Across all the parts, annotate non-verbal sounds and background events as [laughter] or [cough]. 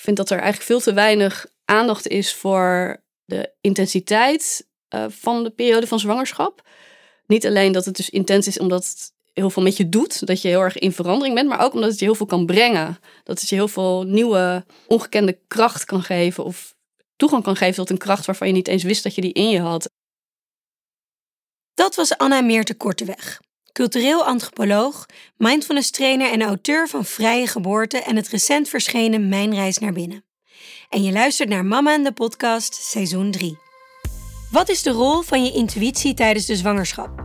Ik vind dat er eigenlijk veel te weinig aandacht is voor de intensiteit uh, van de periode van zwangerschap. Niet alleen dat het dus intens is omdat het heel veel met je doet, dat je heel erg in verandering bent, maar ook omdat het je heel veel kan brengen. Dat het je heel veel nieuwe, ongekende kracht kan geven of toegang kan geven tot een kracht waarvan je niet eens wist dat je die in je had. Dat was Anna Meerte Korteweg, cultureel antropoloog, mindfulness trainer en auteur van Vrije Geboorte en het recent verschenen Mijn Reis naar Binnen. En je luistert naar Mama en de podcast, seizoen 3. Wat is de rol van je intuïtie tijdens de zwangerschap?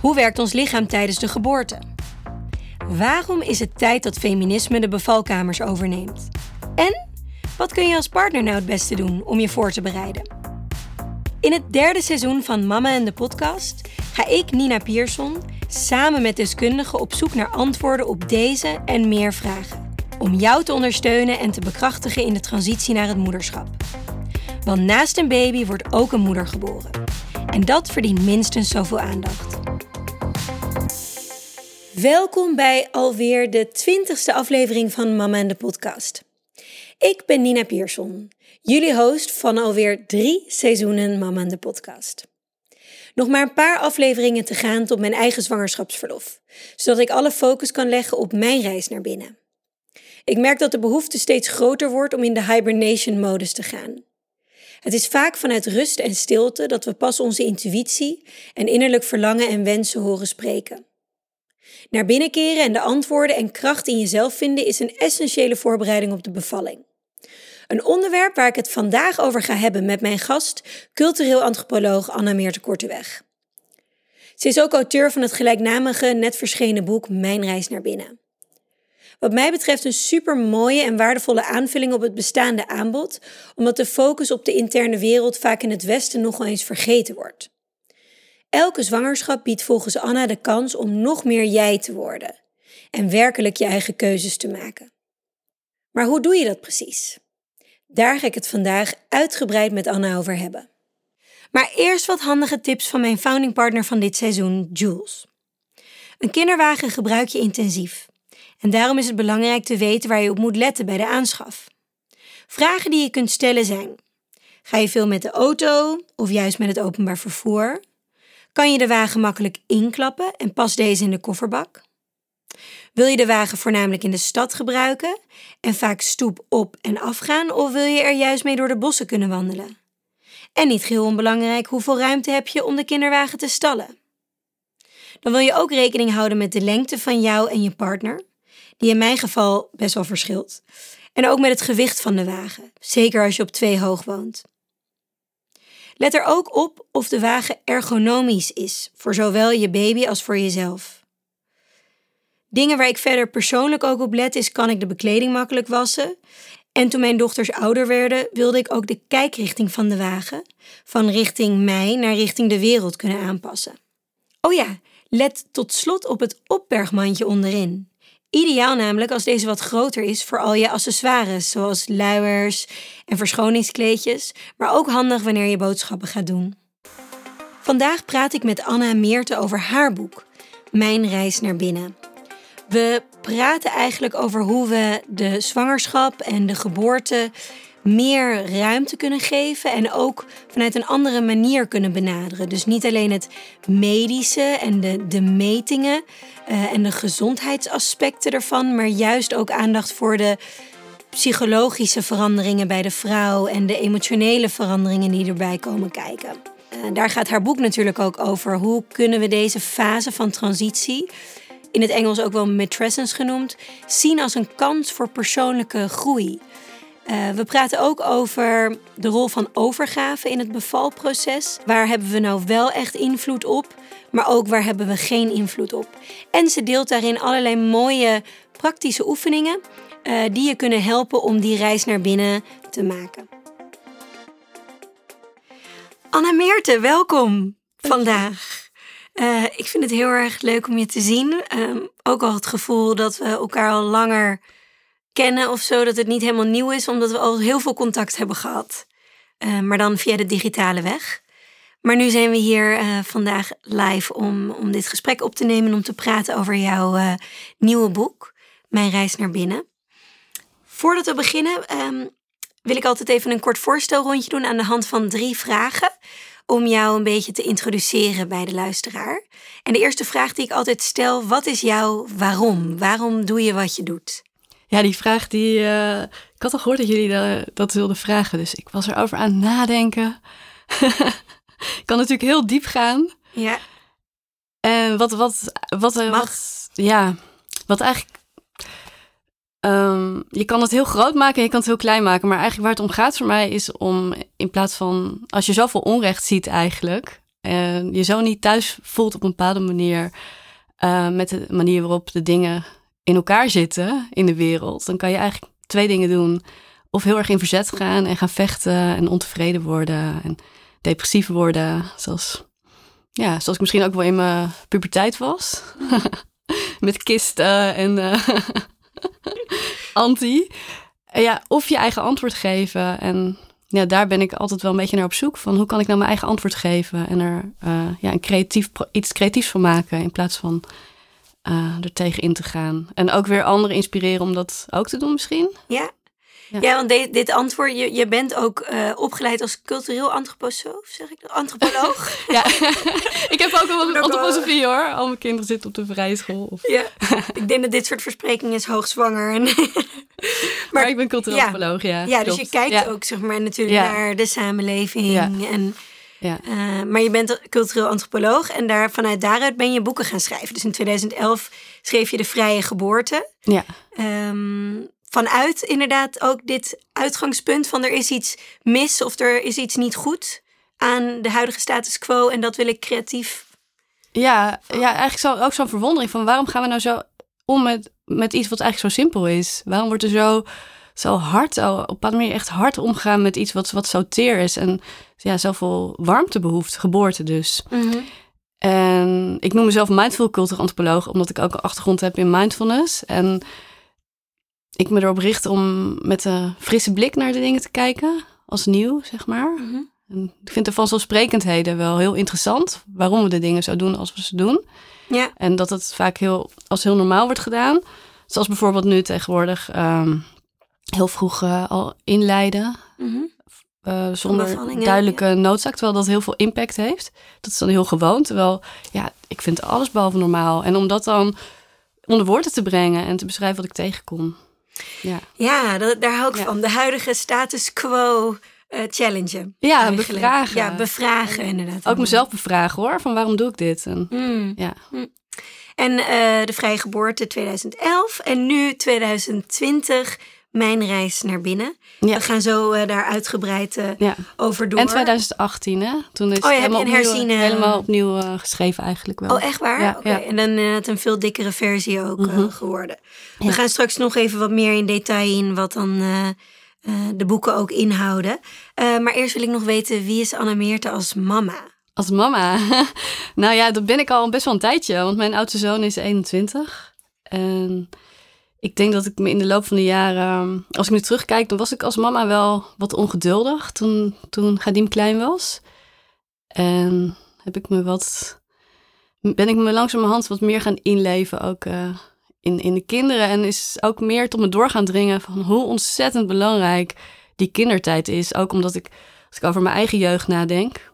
Hoe werkt ons lichaam tijdens de geboorte? Waarom is het tijd dat feminisme de bevalkamers overneemt? En wat kun je als partner nou het beste doen om je voor te bereiden? In het derde seizoen van Mama en de podcast ga ik, Nina Pierson, samen met deskundigen op zoek naar antwoorden op deze en meer vragen. Om jou te ondersteunen en te bekrachtigen in de transitie naar het moederschap. Want naast een baby wordt ook een moeder geboren. En dat verdient minstens zoveel aandacht. Welkom bij alweer de twintigste aflevering van Mama en de podcast. Ik ben Nina Pierson, jullie host van alweer drie seizoenen Mama en de podcast. Nog maar een paar afleveringen te gaan tot mijn eigen zwangerschapsverlof, zodat ik alle focus kan leggen op mijn reis naar binnen. Ik merk dat de behoefte steeds groter wordt om in de hibernation-modus te gaan. Het is vaak vanuit rust en stilte dat we pas onze intuïtie en innerlijk verlangen en wensen horen spreken. Naar binnen keren en de antwoorden en kracht in jezelf vinden is een essentiële voorbereiding op de bevalling. Een onderwerp waar ik het vandaag over ga hebben met mijn gast, cultureel antropoloog Anna Meerte Korteweg. Ze is ook auteur van het gelijknamige net verschenen boek Mijn reis naar binnen. Wat mij betreft een super mooie en waardevolle aanvulling op het bestaande aanbod, omdat de focus op de interne wereld vaak in het Westen nog eens vergeten wordt. Elke zwangerschap biedt volgens Anna de kans om nog meer jij te worden en werkelijk je eigen keuzes te maken. Maar hoe doe je dat precies? Daar ga ik het vandaag uitgebreid met Anna over hebben. Maar eerst wat handige tips van mijn founding partner van dit seizoen, Jules. Een kinderwagen gebruik je intensief. En daarom is het belangrijk te weten waar je op moet letten bij de aanschaf. Vragen die je kunt stellen zijn: Ga je veel met de auto of juist met het openbaar vervoer? Kan je de wagen makkelijk inklappen en pas deze in de kofferbak? Wil je de wagen voornamelijk in de stad gebruiken en vaak stoep op en afgaan, of wil je er juist mee door de bossen kunnen wandelen? En niet geheel onbelangrijk, hoeveel ruimte heb je om de kinderwagen te stallen? Dan wil je ook rekening houden met de lengte van jou en je partner, die in mijn geval best wel verschilt. En ook met het gewicht van de wagen, zeker als je op twee hoog woont. Let er ook op of de wagen ergonomisch is, voor zowel je baby als voor jezelf. Dingen waar ik verder persoonlijk ook op let is, kan ik de bekleding makkelijk wassen? En toen mijn dochters ouder werden, wilde ik ook de kijkrichting van de wagen, van richting mij naar richting de wereld kunnen aanpassen. Oh ja, let tot slot op het opbergmandje onderin. Ideaal namelijk als deze wat groter is voor al je accessoires, zoals luiers en verschoningskleedjes, maar ook handig wanneer je boodschappen gaat doen. Vandaag praat ik met Anna Meerte over haar boek, Mijn reis naar binnen. We praten eigenlijk over hoe we de zwangerschap en de geboorte meer ruimte kunnen geven en ook vanuit een andere manier kunnen benaderen. Dus niet alleen het medische en de, de metingen uh, en de gezondheidsaspecten ervan, maar juist ook aandacht voor de psychologische veranderingen bij de vrouw en de emotionele veranderingen die erbij komen kijken. Uh, daar gaat haar boek natuurlijk ook over. Hoe kunnen we deze fase van transitie, in het Engels ook wel matrescence genoemd, zien als een kans voor persoonlijke groei? Uh, we praten ook over de rol van overgave in het bevalproces. Waar hebben we nou wel echt invloed op, maar ook waar hebben we geen invloed op? En ze deelt daarin allerlei mooie praktische oefeningen uh, die je kunnen helpen om die reis naar binnen te maken. Anna Meerte, welkom vandaag. Uh, ik vind het heel erg leuk om je te zien. Um, ook al het gevoel dat we elkaar al langer kennen of zo, dat het niet helemaal nieuw is, omdat we al heel veel contact hebben gehad. Uh, maar dan via de digitale weg. Maar nu zijn we hier uh, vandaag live om, om dit gesprek op te nemen, om te praten over jouw nieuwe boek, Mijn reis naar binnen. Voordat we beginnen, ehm, wil ik altijd even een kort voorstelrondje doen aan de hand van drie vragen. Om jou een beetje te introduceren bij de luisteraar. En de eerste vraag die ik altijd stel: wat is jouw waarom? Waarom doe je wat je doet? Ja, die vraag die. eh, ik had al gehoord dat jullie da- dat wilden vragen, dus ik was erover aan het nadenken. [laughs] ik kan natuurlijk heel diep gaan. Ja, En wat, wat, wat, eh, Mag. wat ja, wat eigenlijk. Ehm, je kan het heel groot maken en je kan het heel klein maken. Maar eigenlijk waar het om gaat voor mij is om in plaats van. Als je zoveel onrecht ziet eigenlijk. En je zo niet thuis voelt op een bepaalde manier. eh, met de manier waarop de dingen in elkaar zitten in de wereld. Dan kan je eigenlijk twee dingen doen. Of heel erg in verzet gaan en gaan vechten en ontevreden worden. En depressief worden. Zoals ja, zoals ik misschien ook wel in mijn puberteit was. [laughs] Met kisten en eh, [laughs] [laughs] anti. Ja, of je eigen antwoord geven. En ja, daar ben ik altijd wel een beetje naar op zoek. Van hoe kan ik nou mijn eigen antwoord geven? En er eh, ja, een creatief, iets creatiefs van maken. In plaats van eh er tegen in te gaan. En ook weer anderen inspireren om dat ook te doen misschien. ja. Ja. Ja, want de- dit antwoord, je, je bent ook eh, opgeleid als cultureel antroposoof, zeg ik? Antropoloog? [laughs] Ja, [laughs] ik heb ook wel antroposofie hoor. Al mijn kinderen zitten op de vrije school. Of... ja. [laughs] ik denk dat dit soort versprekingen is hoogzwanger. En Maar, ik ben cultureel antropoloog, ja. ja, dus je kijkt ook zeg maar natuurlijk naar de samenleving. Ja. En, Ja. eh, maar je bent cultureel antropoloog en daar, vanuit daaruit ben je boeken gaan schrijven. Dus in 2011 schreef je De Vrije Geboorte. Ja. Ehm, vanuit inderdaad ook dit uitgangspunt van er is iets mis of er is iets niet goed aan de huidige status quo en dat wil ik creatief. Ja, ja eigenlijk zo, ook zo'n verwondering van waarom gaan we nou zo om met, met iets wat eigenlijk zo simpel is? Waarom wordt er zo, zo hard, op een manier echt hard omgegaan met iets wat, wat zo teer is en ja, zoveel warmte behoeft, geboorte dus. En ik noem mezelf mindful cultureel antropoloog, omdat ik ook een achtergrond heb in mindfulness. En ik me erop richt om met een frisse blik naar de dingen te kijken, als nieuw, zeg maar. Mhm. En ik vind de vanzelfsprekendheden wel heel interessant. Waarom we de dingen zo doen als we ze doen. Ja, En dat het vaak heel, als heel normaal wordt gedaan. Zoals bijvoorbeeld nu tegenwoordig ehm, heel vroeg eh, al inleiden. Mhm. eh, zonder duidelijke noodzaak. Terwijl dat heel veel impact heeft. Dat is dan heel gewoon. Terwijl, ja, ik vind alles behalve normaal. En om dat dan onder woorden te brengen en te beschrijven wat ik tegenkom. Ja, ja dat, daar hou ik Ja. van. De huidige status quo eh challengen. ja eigenlijk. bevragen. Ja, bevragen inderdaad. Ook mezelf bevragen hoor. Van waarom doe ik dit? En, Mm. ja. En eh, de vrije geboorte 2011 en nu 2020 mijn reis naar binnen. Ja. We gaan zo eh, daar uitgebreid eh, ja. over door. En 2018, hè? Toen is Oh ja, helemaal, opnieuw, helemaal opnieuw eh, geschreven eigenlijk wel. Oh, echt waar? Ja. En dan het een veel dikkere versie ook Mhm. geworden. We gaan straks nog even wat meer in detail in wat dan de boeken ook inhouden. Maar eerst wil ik nog weten, wie is Anna Meerte als mama? Als mama? [laughs] nou ja, dat ben ik al best wel een tijdje. Want mijn oudste zoon is 21. En ik denk dat ik me in de loop van de jaren... Als ik nu terugkijk, dan was ik als mama wel wat ongeduldig. Toen, toen Gadim klein was. En heb ik me wat... Ben ik me langzamerhand wat meer gaan inleven ook... eh, in, in de kinderen. En is ook meer tot me door gaan dringen van hoe ontzettend belangrijk die kindertijd is. Ook omdat ik, als ik over mijn eigen jeugd nadenk,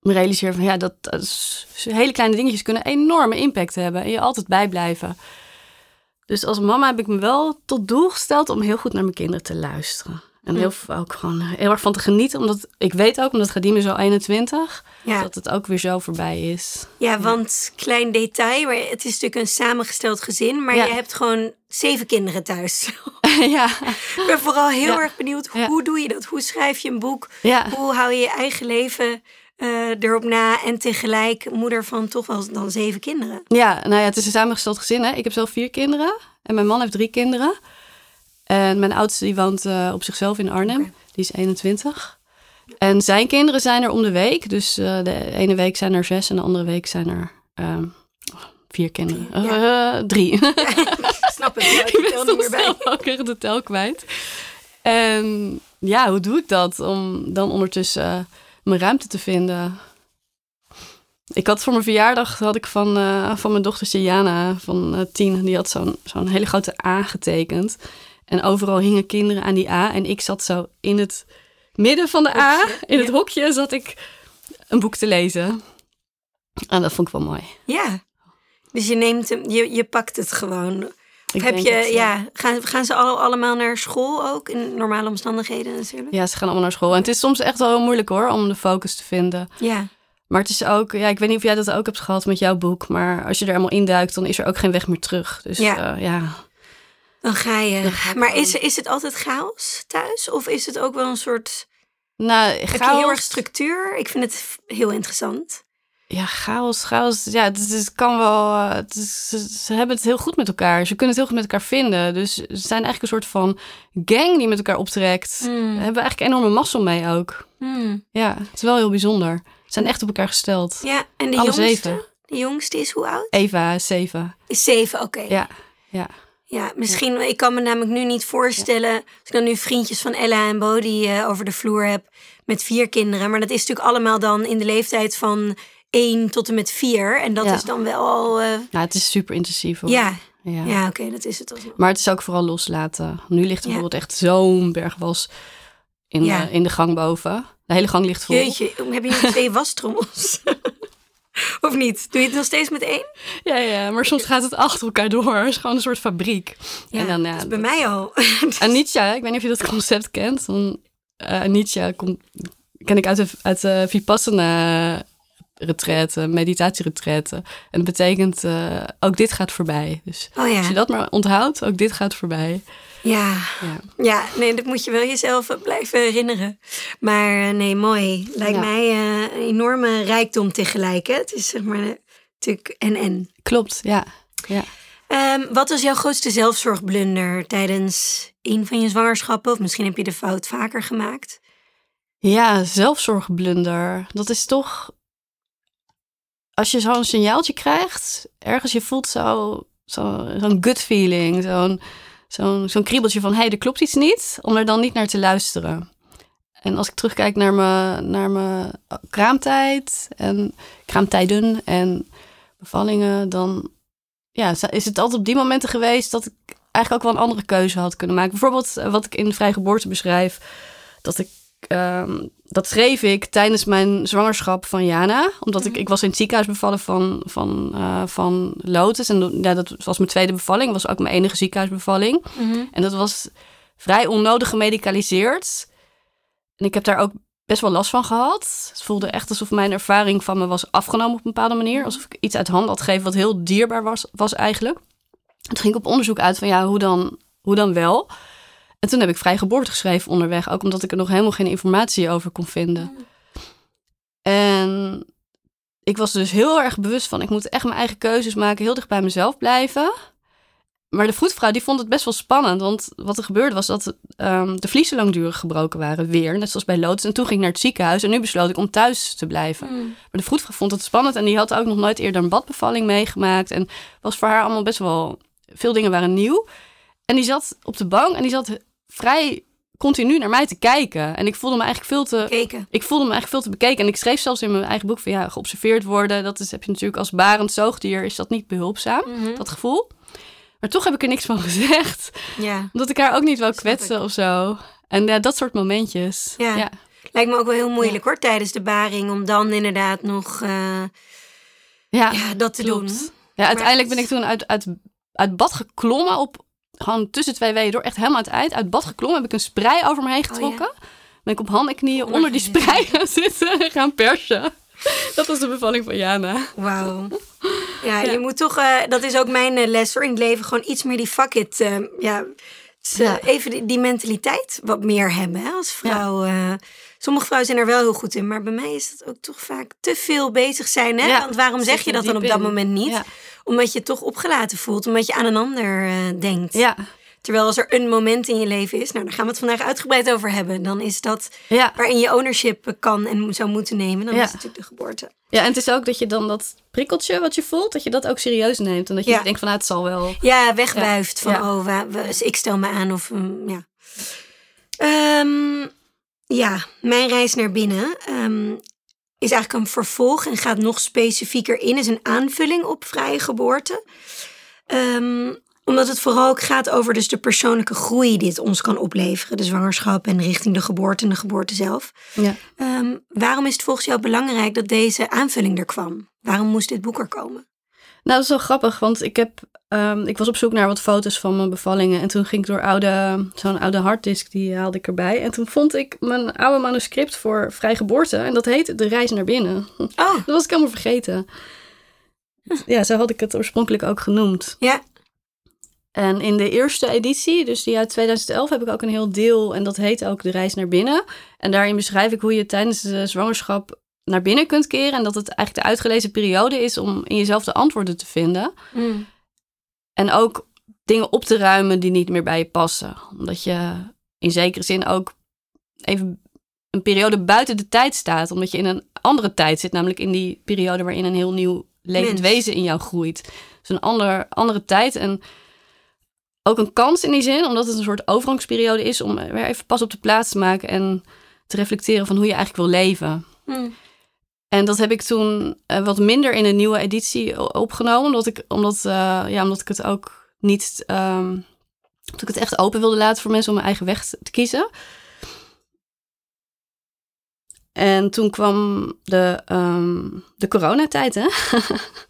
me realiseer van ja, dat, is- hele kleine dingetjes kunnen enorme impact hebben en je altijd bijblijven. Dus als mama heb ik me wel tot doel gesteld om heel goed naar mijn kinderen te luisteren. En heel, veel ook gewoon heel erg van te genieten. Omdat ik weet ook, omdat Gadim is al 21, Ja, dat het ook weer zo voorbij is. ja, want klein detail, maar het is natuurlijk een samengesteld gezin, maar Ja. je hebt gewoon zeven kinderen thuis. [laughs] ja, ik ben vooral heel erg benieuwd, hoe doe je dat? Hoe schrijf je een boek? Hoe hou je je eigen leven eh, erop na en tegelijk moeder van toch wel dan zeven kinderen? Ja, nou ja, het is een samengesteld gezin. Hè? Ik heb zelf vier kinderen en mijn man heeft drie kinderen. En mijn oudste die woont eh, op zichzelf in Arnhem. Die is 21. En zijn kinderen zijn er om de week. Dus eh, de ene week zijn er zes en de andere week zijn er ehm, vier kinderen. Ja. Eh, drie. [laughs] Snap het, ik ik ben soms zelf ook echt de tel kwijt. En ja, hoe doe ik dat? Om dan ondertussen mijn ruimte te vinden. Ik had voor mijn verjaardag had ik van, eh, van mijn dochtertje Jana van eh, tien, die had zo'n zo'n hele grote A getekend. En overal hingen kinderen aan die A. En ik zat zo in het midden van de A, in het hokje, zat ik een boek te lezen. En dat vond ik wel mooi. Ja. Dus je neemt hem, je, je pakt het gewoon. Ik Heb je, het, eh, ja, gaan, gaan ze al, allemaal naar school ook? In normale omstandigheden natuurlijk. Ja, ze gaan allemaal naar school. En het is soms echt wel heel moeilijk hoor, om de focus te vinden. Ja. Maar het is ook, ja, ik weet niet of jij dat ook hebt gehad met jouw boek. Maar als je er helemaal induikt, dan is er ook geen weg meer terug. Dus Ja. ja, ja. Dan ga je. Dan ga ik maar is, is het altijd chaos thuis? Of is het ook wel een soort. Nou, Heb je heel chaos- erg structuur? Ik vind het heel interessant. Ja, chaos, chaos. Ja, het, het kan wel. eh, Het is, ze, hebben het heel goed met elkaar. Ze kunnen het heel goed met elkaar vinden. Dus ze zijn eigenlijk een soort van gang die met elkaar optrekt. Daar hebben we eigenlijk enorme mazzel mee ook. Hmm. Ja, het is wel heel bijzonder. Ze zijn echt op elkaar gesteld. Ja, en de Alle jongste? zeven. De jongste is hoe oud? Eva, is zeven. Is zeven, oké. Ja, ja. Ja, misschien, ik kan me namelijk nu niet voorstellen, als ik dan nu vriendjes van Ella en Bodie eh, over de vloer heb met vier kinderen. Maar dat is natuurlijk allemaal dan in de leeftijd van één tot en met vier. En dat Ja. is dan wel al, eh, Nou, het is super intensief hoor. ja, ja. ja oké, dat is het. Maar het is ook vooral loslaten. Nu ligt er bijvoorbeeld echt zo'n berg was in, de, in de gang boven. De hele gang ligt vol. Jeetje, heb je nu twee [laughs] wastrommels? [laughs] of niet? Doe je het nog steeds met één? Ja, ja, maar soms gaat het achter elkaar door. Het is gewoon een soort fabriek. Ja, en dan, ja, dat is bij mij al. [laughs] Anitja, ik weet niet of je dat concept kent. Dan, eh, Anitja ken ik uit de, uit de Vipassana retraite, meditatieretraite. En dat betekent, eh, ook dit gaat voorbij. Dus Oh ja. als je dat maar onthoudt, ook dit gaat voorbij. Ja. Ja. ja, nee, dat moet je wel jezelf eh, blijven herinneren. Maar eh, nee, mooi. Lijkt Ja. mij een enorme rijkdom tegelijk. Hè? Het is zeg maar natuurlijk en-en. Klopt, ja. ja. Ehm, wat was jouw grootste zelfzorgblunder tijdens een van je zwangerschappen? Of misschien heb je de fout vaker gemaakt. Ja, zelfzorgblunder. Dat is toch. Als je zo'n signaaltje krijgt, ergens je voelt zo, zo, zo'n gut feeling, zo'n zo'n zo'n kriebeltje van hé, hey, er klopt iets niet, om er dan niet naar te luisteren. En als ik terugkijk naar mijn, naar mijn kraamtijd en kraamtijden en bevallingen, dan ja, is het altijd op die momenten geweest dat ik eigenlijk ook wel een andere keuze had kunnen maken. Bijvoorbeeld eh, wat ik in de vrije geboorte beschrijf, dat ik Ehm, dat schreef ik tijdens mijn zwangerschap van Jana. Omdat ik, ik was in het ziekenhuis bevallen van, van, eh, van Lotus. En ja, dat was mijn tweede bevalling. was ook mijn enige ziekenhuisbevalling. En dat was vrij onnodig gemedicaliseerd. En ik heb daar ook best wel last van gehad. Het voelde echt alsof mijn ervaring van me was afgenomen op een bepaalde manier. Alsof ik iets uit handen had gegeven wat heel dierbaar was, was eigenlijk. En toen ging op onderzoek uit van ja, hoe dan, hoe dan wel? En toen heb ik vrij geboorte geschreven onderweg. Ook omdat ik er nog helemaal geen informatie over kon vinden. En ik was dus heel erg bewust van... ik moet echt mijn eigen keuzes maken. Heel dicht bij mezelf blijven. Maar de vroedvrouw die vond het best wel spannend. Want wat er gebeurde was dat um, de vliezen langdurig gebroken waren weer. Net zoals bij Lotus. En toen ging ik naar het ziekenhuis. En nu besloot ik om thuis te blijven. Mm. Maar de vroedvrouw vond het spannend. En die had ook nog nooit eerder een badbevalling meegemaakt. En was voor haar allemaal best wel... Veel dingen waren nieuw. En die zat op de bank en die zat vrij continu naar mij te kijken. En ik voelde me eigenlijk veel te... Bekeken. Ik voelde me eigenlijk veel te bekeken. En ik schreef zelfs in mijn eigen boek van... ja, geobserveerd worden. Dat is, heb je natuurlijk als barend zoogdier... is dat niet behulpzaam, mm -hmm. dat gevoel. Maar toch heb ik er niks van [laughs] gezegd. Ja. Omdat ik haar ook niet wou kwetsen of zo. En ja, dat soort momentjes. Ja. ja. Lijkt me ook wel heel moeilijk ja. hoor, tijdens de baring... om dan inderdaad nog uh, ja, dat te klopt. doen. Ja, uiteindelijk ben ik toen uit, uit, uit bad geklommen op gewoon tussen twee weeën door, echt helemaal aan het eind, uit bad geklommen, heb ik een sprei over me heen getrokken. Oh, ja? Ben ik op handen en knieën onder, onder die sprei gaan zitten en gaan persen. Dat was de bevalling van Jana. Wauw. Ja, ja, je moet toch, uh, dat is ook mijn uh, les hoor, in het leven, gewoon iets meer die fuck it, uh, ja, ja. even die, die, mentaliteit wat meer hebben hè, als vrouw. Ja. sommige vrouwen zijn er wel heel goed in, maar bij mij is dat ook toch vaak te veel bezig zijn. Hè? Want waarom zeg je dat dan op dat moment niet? Omdat je toch opgelaten voelt, omdat je aan een ander uh, denkt. Ja. Terwijl als er een moment in je leven is, nou daar gaan we het vandaag uitgebreid over hebben. Dan is dat ja. waarin je ownership kan en zou moeten nemen. Dan ja. is het natuurlijk de geboorte. Ja, en het is ook dat je dan dat prikkeltje wat je voelt, dat je dat ook serieus neemt. En dat je ja. denkt van, nou, het zal wel. Ja, wegwuift van, oh, we, we, ik stel me aan of, um, ja. Um, ja, mijn reis naar binnen um, is eigenlijk een vervolg en gaat nog specifieker in. Is een aanvulling op vrije geboorte. Um, Omdat het vooral ook gaat over dus de persoonlijke groei die het ons kan opleveren. De zwangerschap en richting de geboorte en de geboorte zelf. Ja. Ehm, waarom is het volgens jou belangrijk dat deze aanvulling er kwam? Waarom moest dit boek er komen? Nou, dat is wel grappig, want ik, heb, ehm, ik was op zoek naar wat foto's van mijn bevallingen. En toen ging ik door oude, zo'n oude harddisk, die haalde ik erbij. En toen vond ik mijn oude manuscript voor vrijgeboorte. En dat heet De Reis naar Binnen. [laughs] Oh, Dat was ik helemaal vergeten. Ja, zo had ik het oorspronkelijk ook genoemd. ja. En in de eerste editie, dus die uit 2011, heb ik ook een heel deel. En dat heet ook De Reis naar Binnen. En daarin beschrijf ik hoe je tijdens de zwangerschap naar binnen kunt keren. En dat het eigenlijk de uitgelezen periode is om in jezelf de antwoorden te vinden. Mm. En ook dingen op te ruimen die niet meer bij je passen. Omdat je in zekere zin ook even een periode buiten de tijd staat. Omdat je in een andere tijd zit. Namelijk in die periode waarin een heel nieuw levend Mens. wezen in jou groeit. Dus een ander, andere tijd. En ook een kans in die zin. Omdat het een soort overgangsperiode is. Om weer even pas op de plaats te maken. En te reflecteren van hoe je eigenlijk wil leven. Mm. En dat heb ik toen eh, wat minder in een nieuwe editie opgenomen. Omdat ik, omdat, eh, ja, omdat ik het ook niet. ehm dat ik het echt open wilde laten voor mensen om mijn eigen weg te kiezen. En toen kwam de, ehm, de coronatijd, hè?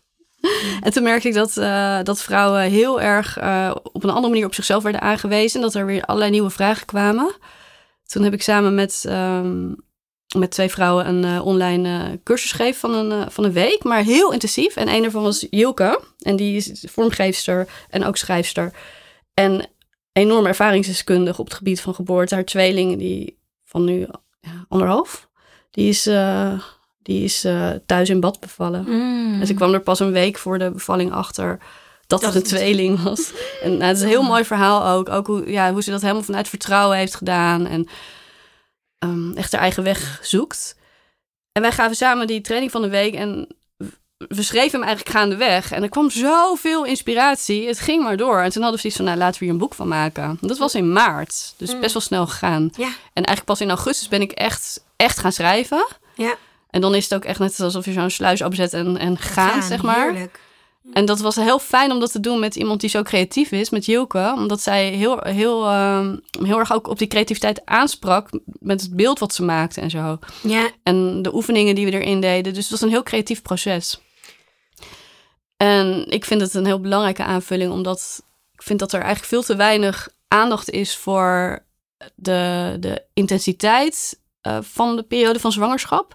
[laughs] en toen merkte ik dat, eh, dat vrouwen heel erg op een andere manier op zichzelf werden aangewezen. Dat er weer allerlei nieuwe vragen kwamen. Toen heb ik samen met, ehm, met twee vrouwen een eh, online eh, cursus gegeven van een, eh, van een week. Maar heel intensief. En een daarvan was Jilke. En die is vormgeefster en ook schrijfster. En enorm ervaringsdeskundig op het gebied van geboorte. Haar tweeling, die van nu ja, anderhalf, die is, die is thuis in bad bevallen. Mm. En ze kwam er pas een week voor de bevalling achter dat, Dat het een tweeling was. En nou, het is een heel mooi verhaal ook. Ook hoe, ja, hoe ze dat helemaal vanuit vertrouwen heeft gedaan. En ehm, echt haar eigen weg zoekt. En wij gaven samen die training van de week. En we schreven hem eigenlijk gaandeweg. En er kwam zoveel inspiratie. Het ging maar door. En toen hadden we zoiets van, nou laten we hier een boek van maken. Dat was in maart. Dus Mm. best wel snel gegaan. Ja, En eigenlijk pas in augustus ben ik echt, echt gaan schrijven. ja. En dan is het ook echt net alsof je zo'n sluis opzet en, en gaan, Gaan, zeg maar. Heerlijk. En dat was heel fijn om dat te doen met iemand die zo creatief is, met Jilke. Omdat zij heel, heel, ehm, heel erg ook op die creativiteit aansprak met het beeld wat ze maakte en zo. Ja, En de oefeningen die we erin deden. Dus het was een heel creatief proces. En ik vind het een heel belangrijke aanvulling, omdat ik vind dat er eigenlijk veel te weinig aandacht is voor de, de intensiteit eh, van de periode van zwangerschap.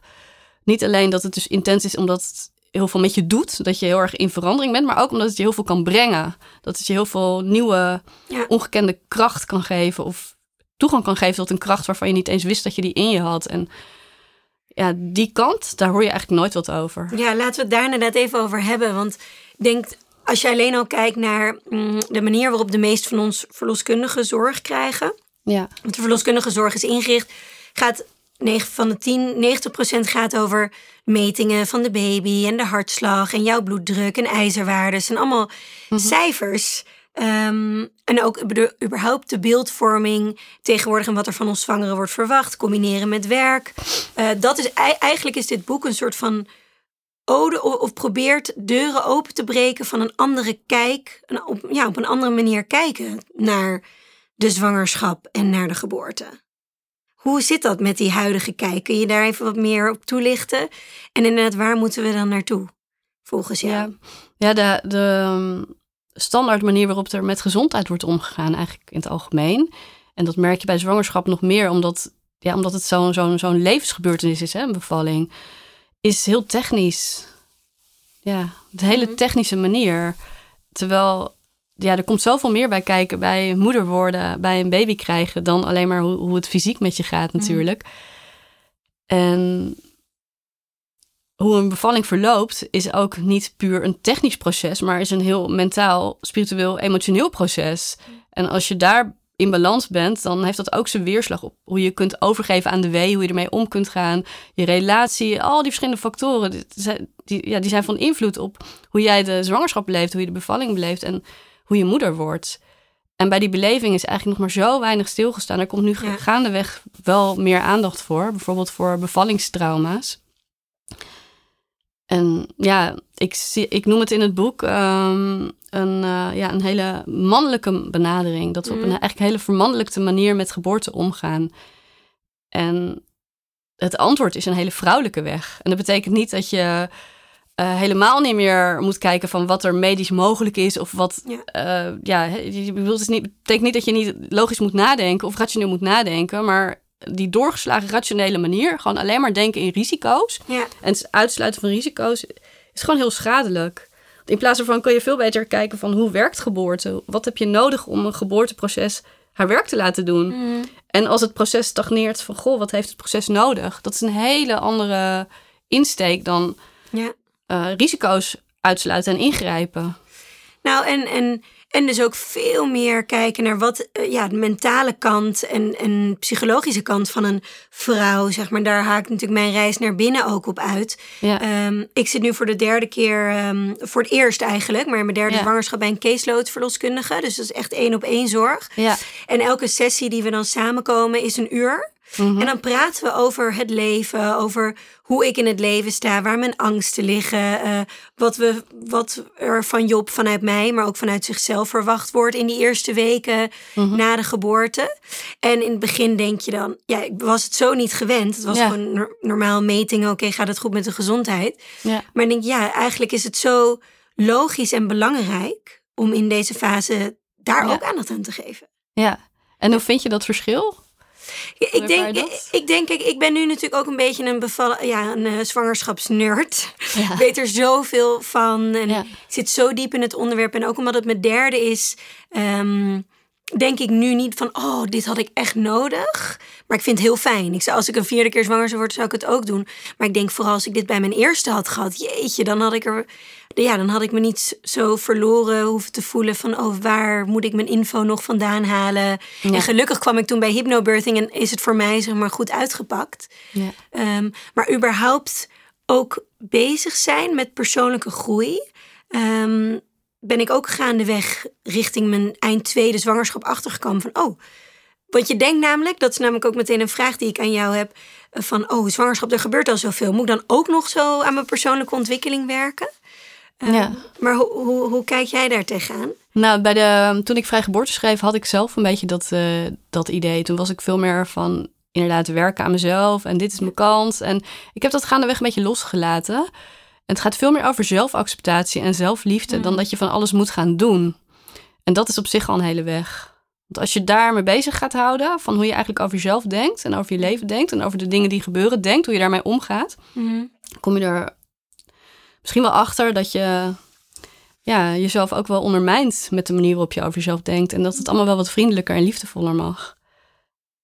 Niet alleen dat het dus intens is omdat het heel veel met je doet, dat je heel erg in verandering bent, maar ook omdat het je heel veel kan brengen. Dat het je heel veel nieuwe, Ja. ongekende kracht kan geven of toegang kan geven tot een kracht waarvan je niet eens wist dat je die in je had. En ja, die kant, daar hoor je eigenlijk nooit wat over. Ja, laten we het daar inderdaad even over hebben. Want ik denk, als je alleen al kijkt naar mm, de manier waarop de meeste van ons verloskundige zorg krijgen. Ja, Want de verloskundige zorg is ingericht, gaat 9 van de 10, 90% gaat over metingen van de baby en de hartslag en jouw bloeddruk en ijzerwaardes en allemaal cijfers. Ehm, en ook de, überhaupt de beeldvorming tegenwoordig en wat er van ons zwangeren wordt verwacht, combineren met werk. Eh, dat is ei- eigenlijk is dit boek een soort van ode of, of probeert deuren open te breken van een andere kijk, een, op, ja, op een andere manier kijken naar de zwangerschap en naar de geboorte. Hoe zit dat met die huidige kijk? Kun je daar even wat meer op toelichten? En inderdaad, waar moeten we dan naartoe? Volgens jou. ja. ja de, de um, standaard manier waarop er met gezondheid wordt omgegaan, eigenlijk in het algemeen. En dat merk je bij zwangerschap nog meer, omdat, ja, omdat het zo'n zo'n zo'n levensgebeurtenis is, hè, een bevalling. Is heel technisch. Ja, de hele Mhm. technische manier. Terwijl, ja, er komt zoveel meer bij kijken bij moeder worden, bij een baby krijgen, dan alleen maar hoe, hoe het fysiek met je gaat natuurlijk. En hoe een bevalling verloopt, is ook niet puur een technisch proces, maar is een heel mentaal, spiritueel, emotioneel proces. En als je daar in balans bent, dan heeft dat ook zijn weerslag op hoe je kunt overgeven aan de wee, hoe je ermee om kunt gaan, je relatie, al die verschillende factoren, die die, ja, die zijn van invloed op hoe jij de zwangerschap beleeft, hoe je de bevalling beleeft en hoe je moeder wordt. En bij die beleving is eigenlijk nog maar zo weinig stilgestaan. Er komt nu Ja. gaandeweg wel meer aandacht voor, bijvoorbeeld voor bevallingstrauma's. En ja, ik, zie, ik noem het in het boek ehm, een, eh, ja, een hele mannelijke benadering. Dat we op een Mhm. eigenlijk hele vermannelijkte manier met geboorte omgaan. En het antwoord is een hele vrouwelijke weg. En dat betekent niet dat je eh, helemaal niet meer moet kijken van wat er medisch mogelijk is. Of wat, Ja. ja je bedoelt, het niet, betekent niet dat je niet logisch moet nadenken of rationeel moet nadenken. Maar die doorgeslagen rationele manier, gewoon alleen maar denken in risico's. Ja, En het uitsluiten van risico's is gewoon heel schadelijk. In plaats daarvan kun je veel beter kijken van hoe werkt geboorte? Wat heb je nodig om een geboorteproces haar werk te laten doen? Mhm. En als het proces stagneert, van goh, wat heeft het proces nodig? Dat is een hele andere insteek dan ja. Eh, risico's uitsluiten en ingrijpen. Nou, en, en, en dus ook veel meer kijken naar wat eh, ja, de mentale kant en, en psychologische kant van een vrouw, zeg maar. Daar haakt natuurlijk mijn reis naar binnen ook op uit. Ja, Ehm, ik zit nu voor de derde keer, ehm, voor het eerst eigenlijk, maar in mijn derde Ja. zwangerschap bij een caseload-verloskundige. Dus dat is echt één op één zorg. ja. En elke sessie die we dan samenkomen is een uur. Mhm. En dan praten we over het leven, over hoe ik in het leven sta, waar mijn angsten liggen, eh, wat, we, wat er van Job vanuit mij, maar ook vanuit zichzelf verwacht wordt in die eerste weken Mhm. na de geboorte. En in het begin denk je dan, ja, ik was het zo niet gewend. Het was Ja. gewoon nor- normaal metingen, oké, gaat het goed met de gezondheid? ja. Maar ik denk, ja, eigenlijk is het zo logisch en belangrijk om in deze fase daar Ja. ook aandacht aan te geven. ja. En hoe vind je dat verschil? Ik, denk, ik denk, kijk, ik ben nu natuurlijk ook een beetje een, bevallen, ja, een eh, zwangerschapsnerd. Ja. [laughs] Ik weet er zoveel van en Ja. ik zit zo diep in het onderwerp. En ook omdat het mijn derde is, ehm, denk ik nu niet van, oh, dit had ik echt nodig. Maar ik vind het heel fijn. Ik zou, als ik een vierde keer zwanger zou worden, zou ik het ook doen. Maar ik denk vooral als ik dit bij mijn eerste had gehad, jeetje, dan had ik er, ja, dan had ik me niet zo verloren hoeven te voelen van, oh, waar moet ik mijn info nog vandaan halen? Ja. En gelukkig kwam ik toen bij hypnobirthing en is het voor mij zeg maar goed uitgepakt. Ja. Ehm, maar überhaupt ook bezig zijn met persoonlijke groei. ehm, ben ik ook gaandeweg richting mijn eind tweede zwangerschap achtergekomen van oh. Want je denkt namelijk, dat is namelijk ook meteen een vraag die ik aan jou heb. eh, Van oh, zwangerschap, er gebeurt al zoveel. Moet ik dan ook nog zo aan mijn persoonlijke ontwikkeling werken? Ehm, Ja. Maar hoe, hoe, hoe kijk jij daar tegenaan? Nou, bij de, toen ik vrij geboorte schreef, had ik zelf een beetje dat, eh, dat idee. Toen was ik veel meer van inderdaad werken aan mezelf en dit is mijn kans. En ik heb dat gaandeweg een beetje losgelaten. Het gaat veel meer over zelfacceptatie en zelfliefde dan dat je van alles moet gaan doen. En dat is op zich al een hele weg. Want als je daarmee bezig gaat houden, van hoe je eigenlijk over jezelf denkt en over je leven denkt en over de dingen die gebeuren denkt, hoe je daarmee omgaat, kom je er misschien wel achter dat je ja, jezelf ook wel ondermijnt met de manier waarop je over jezelf denkt. En dat het allemaal wel wat vriendelijker en liefdevoller mag.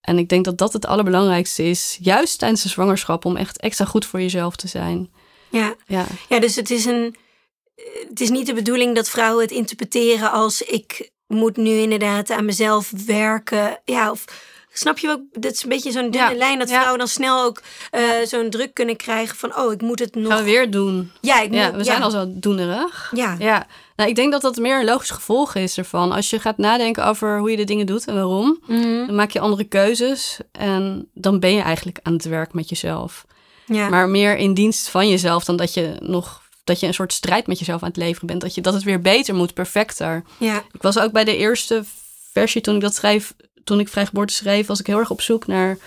En ik denk dat dat het allerbelangrijkste is, juist tijdens de zwangerschap, om echt extra goed voor jezelf te zijn. Ja. Ja, Ja, dus het is een. Het is niet de bedoeling dat vrouwen het interpreteren als ik moet nu inderdaad aan mezelf werken. Ja, of snap je ook? Dat is een beetje zo'n dunne Ja, lijn dat ja. vrouwen dan snel ook eh, zo'n druk kunnen krijgen van oh, ik moet het nog. gaan we weer doen. Ja, ik Ja, moet, we zijn al zo doenerig. Ja. Ja, nou, ik denk dat dat meer een logisch gevolg is ervan. Als je gaat nadenken over hoe je de dingen doet en waarom, Mhm. dan maak je andere keuzes en dan ben je eigenlijk aan het werk met jezelf. Ja. Maar meer in dienst van jezelf dan dat je nog dat je een soort strijd met jezelf aan het leveren bent. Dat, je, dat het weer beter moet, perfecter. ja. Ik was ook bij de eerste versie toen ik dat schreef, toen ik vrijgeboorte schreef, was ik heel erg op zoek naar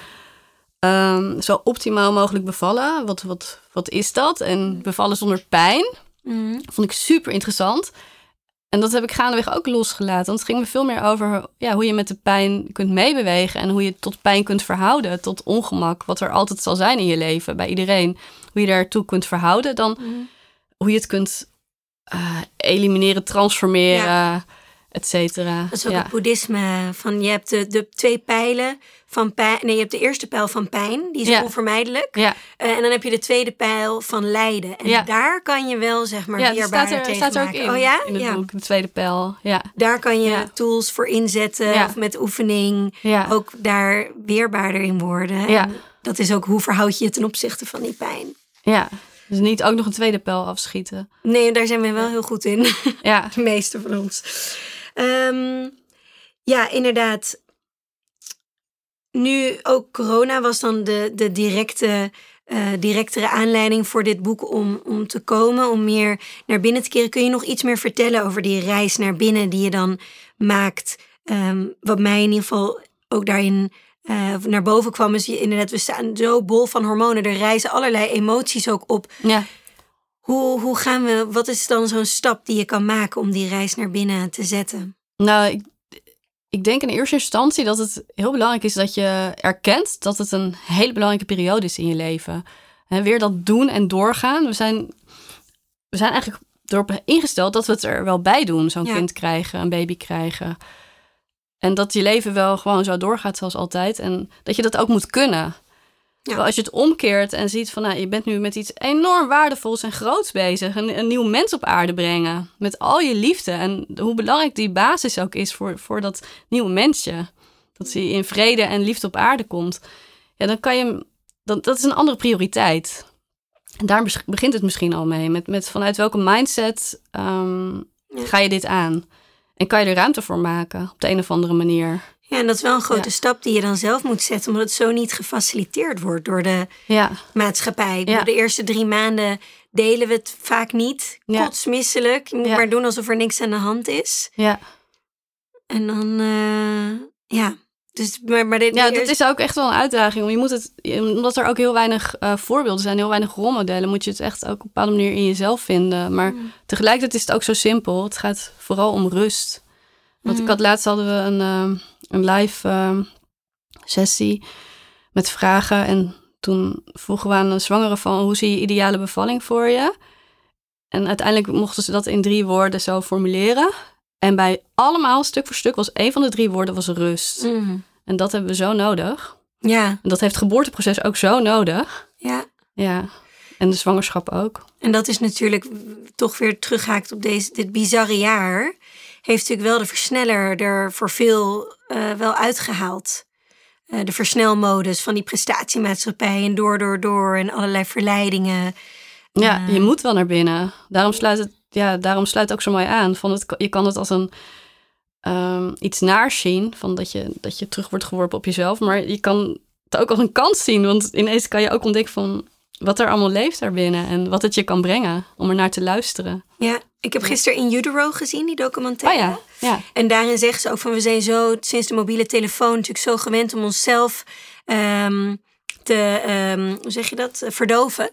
ehm, zo optimaal mogelijk bevallen. Wat, wat, wat is dat? En bevallen zonder pijn. Mhm. Vond ik super interessant. En dat heb ik gaandeweg ook losgelaten. Want het ging me veel meer over ja, hoe je met de pijn kunt meebewegen. En hoe je tot pijn kunt verhouden. Tot ongemak. Wat er altijd zal zijn in je leven. Bij iedereen. Hoe je daartoe kunt verhouden. Dan Mhm. hoe je het kunt eh, elimineren, transformeren, et cetera. Dat is ook Ja. het boeddhisme. Van je hebt de, de twee pijlen van pijn. Nee, je hebt de eerste pijl van pijn, die is Ja. onvermijdelijk. Ja, Eh, en dan heb je de tweede pijl van lijden. En daar kan je wel, zeg maar, ja weerbaar staat er, tegen staat er ook maken. in. Oh ja? In het ja. boek, de tweede pijl. Ja, Daar kan je tools voor inzetten. Of met oefening ook daar weerbaarder in worden. En dat is ook hoe verhoud je je ten opzichte van die pijn. ja. Dus niet ook nog een tweede pijl afschieten. Nee, daar zijn we wel heel goed in. Ja, [laughs] De meeste van ons. Ehm, ja, inderdaad. Nu ook corona was dan de, de directe uh, directere aanleiding voor dit boek om, om te komen, om meer naar binnen te keren. Kun je nog iets meer vertellen over die reis naar binnen die je dan maakt? Ehm, wat mij in ieder geval ook daarin uh, naar boven kwam, is je inderdaad, we staan zo bol van hormonen. Er reizen allerlei emoties ook op. Ja. Hoe, hoe gaan we, wat is dan zo'n stap die je kan maken om die reis naar binnen te zetten? Nou, ik, ik denk in eerste instantie dat het heel belangrijk is dat je erkent dat het een hele belangrijke periode is in je leven. En weer dat doen en doorgaan. We zijn, we zijn eigenlijk erop ingesteld dat we het er wel bij doen. Zo'n kind krijgen, een baby krijgen. En dat je leven wel gewoon zo doorgaat zoals altijd. En dat je dat ook moet kunnen. Ja. als je het omkeert en ziet van, nou, je bent nu met iets enorm waardevols en groots bezig. Een, een nieuw mens op aarde brengen. Met al je liefde. En hoe belangrijk die basis ook is voor, voor dat nieuwe mensje. Dat hij in vrede en liefde op aarde komt. Ja, dan kan je, dan, dat is een andere prioriteit. En daar begint het misschien al mee. Met, met vanuit welke mindset um, ga je dit aan? En kan je er ruimte voor maken op de een of andere manier. Ja, en dat is wel een grote stap die je dan zelf moet zetten, omdat het zo niet gefaciliteerd wordt door de ja. maatschappij. Ja. De eerste drie maanden delen we het vaak niet. Kotsmisselijk. Je moet maar doen alsof er niks aan de hand is. Ja. En dan, uh, ja. Dus, maar, maar dit, ja, dat is ook echt wel een uitdaging. Je moet het, omdat er ook heel weinig uh, voorbeelden zijn, heel weinig rolmodellen, moet je het echt ook op een bepaalde manier in jezelf vinden. Maar mm. tegelijkertijd is het ook zo simpel. Het gaat vooral om rust. Want ik had laatst hadden we een, uh, een live uh, sessie met vragen. En toen vroegen we aan een zwangere van hoe zie je ideale bevalling voor je? En uiteindelijk mochten ze dat in drie woorden zo formuleren. En bij allemaal, stuk voor stuk, was een van de drie woorden was rust. Mm. En dat hebben we zo nodig. Ja. En dat heeft het geboorteproces ook zo nodig. Ja. Ja. En de zwangerschap ook. En dat is natuurlijk toch weer terughaakt op deze, dit bizarre jaar. Heeft natuurlijk wel de versneller er voor veel uh, wel uitgehaald. Uh, de versnelmodus van die prestatiemaatschappij en door, door, door en allerlei verleidingen. Ja, uh, je moet wel naar binnen. Daarom sluit het, ja, daarom sluit het ook zo mooi aan. Van het, je kan het als een um, iets naars zien. Van dat je, dat je terug wordt geworpen op jezelf. Maar je kan het ook als een kans zien. Want ineens kan je ook ontdekken van wat er allemaal leeft daarbinnen. En wat het je kan brengen om er naar te luisteren. Ja, ik heb gisteren in Utero gezien, die documentaire. Oh ja, ja. En daarin zeggen ze ook van we zijn zo sinds de mobiele telefoon natuurlijk zo gewend om onszelf um, te, um, hoe zeg je dat, verdoven.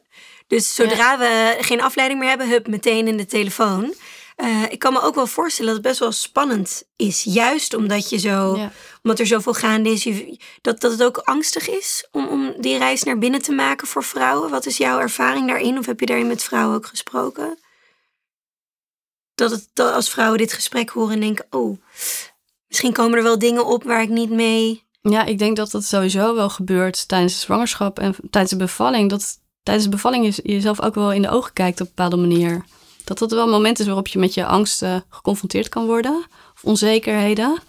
Dus zodra we geen afleiding meer hebben, hup, meteen in de telefoon. Uh, ik kan me ook wel voorstellen dat het best wel spannend is. Juist omdat, je zo, ja. omdat er zoveel gaande is. Dat, dat het ook angstig is om, om die reis naar binnen te maken voor vrouwen. Wat is jouw ervaring daarin? Of heb je daarin met vrouwen ook gesproken? Dat, als vrouwen dit gesprek horen en denken... oh, misschien komen er wel dingen op waar ik niet mee... Ja, ik denk dat dat sowieso wel gebeurt tijdens de zwangerschap en tijdens de bevalling. Dat tijdens de bevalling je jezelf ook wel in de ogen kijkt op een bepaalde manier dat dat wel een moment is waarop je met je angsten geconfronteerd kan worden. Of onzekerheden.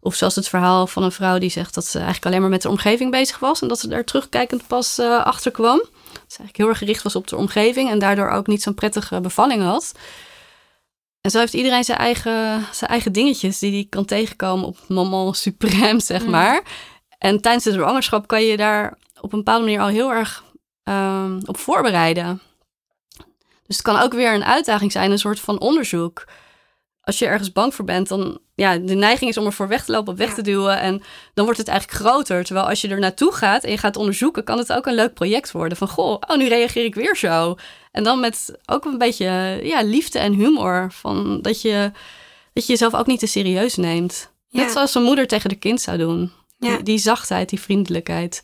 Of zoals het verhaal van een vrouw die zegt dat ze eigenlijk alleen maar met de omgeving bezig was. En dat ze daar terugkijkend pas uh, achter kwam. Dat ze eigenlijk heel erg gericht was op de omgeving. En daardoor ook niet zo'n prettige bevalling had. En zo heeft iedereen zijn eigen, zijn eigen dingetjes die hij kan tegenkomen op moment suprême, [laughs] zeg mm. maar. En tijdens de zwangerschap kan je daar op een bepaalde manier al heel erg um, op voorbereiden. Dus het kan ook weer een uitdaging zijn, een soort van onderzoek. Als je ergens bang voor bent, dan ja, de neiging is om er voor weg te lopen, op weg te duwen. En dan wordt het eigenlijk groter. Terwijl als je er naartoe gaat en je gaat onderzoeken, kan het ook een leuk project worden. Van goh, oh, nu reageer ik weer zo. En dan met ook een beetje ja, liefde en humor. Van dat, je, dat je jezelf ook niet te serieus neemt. Net zoals een moeder tegen de kind zou doen. Ja. Die, die, zachtheid, die vriendelijkheid.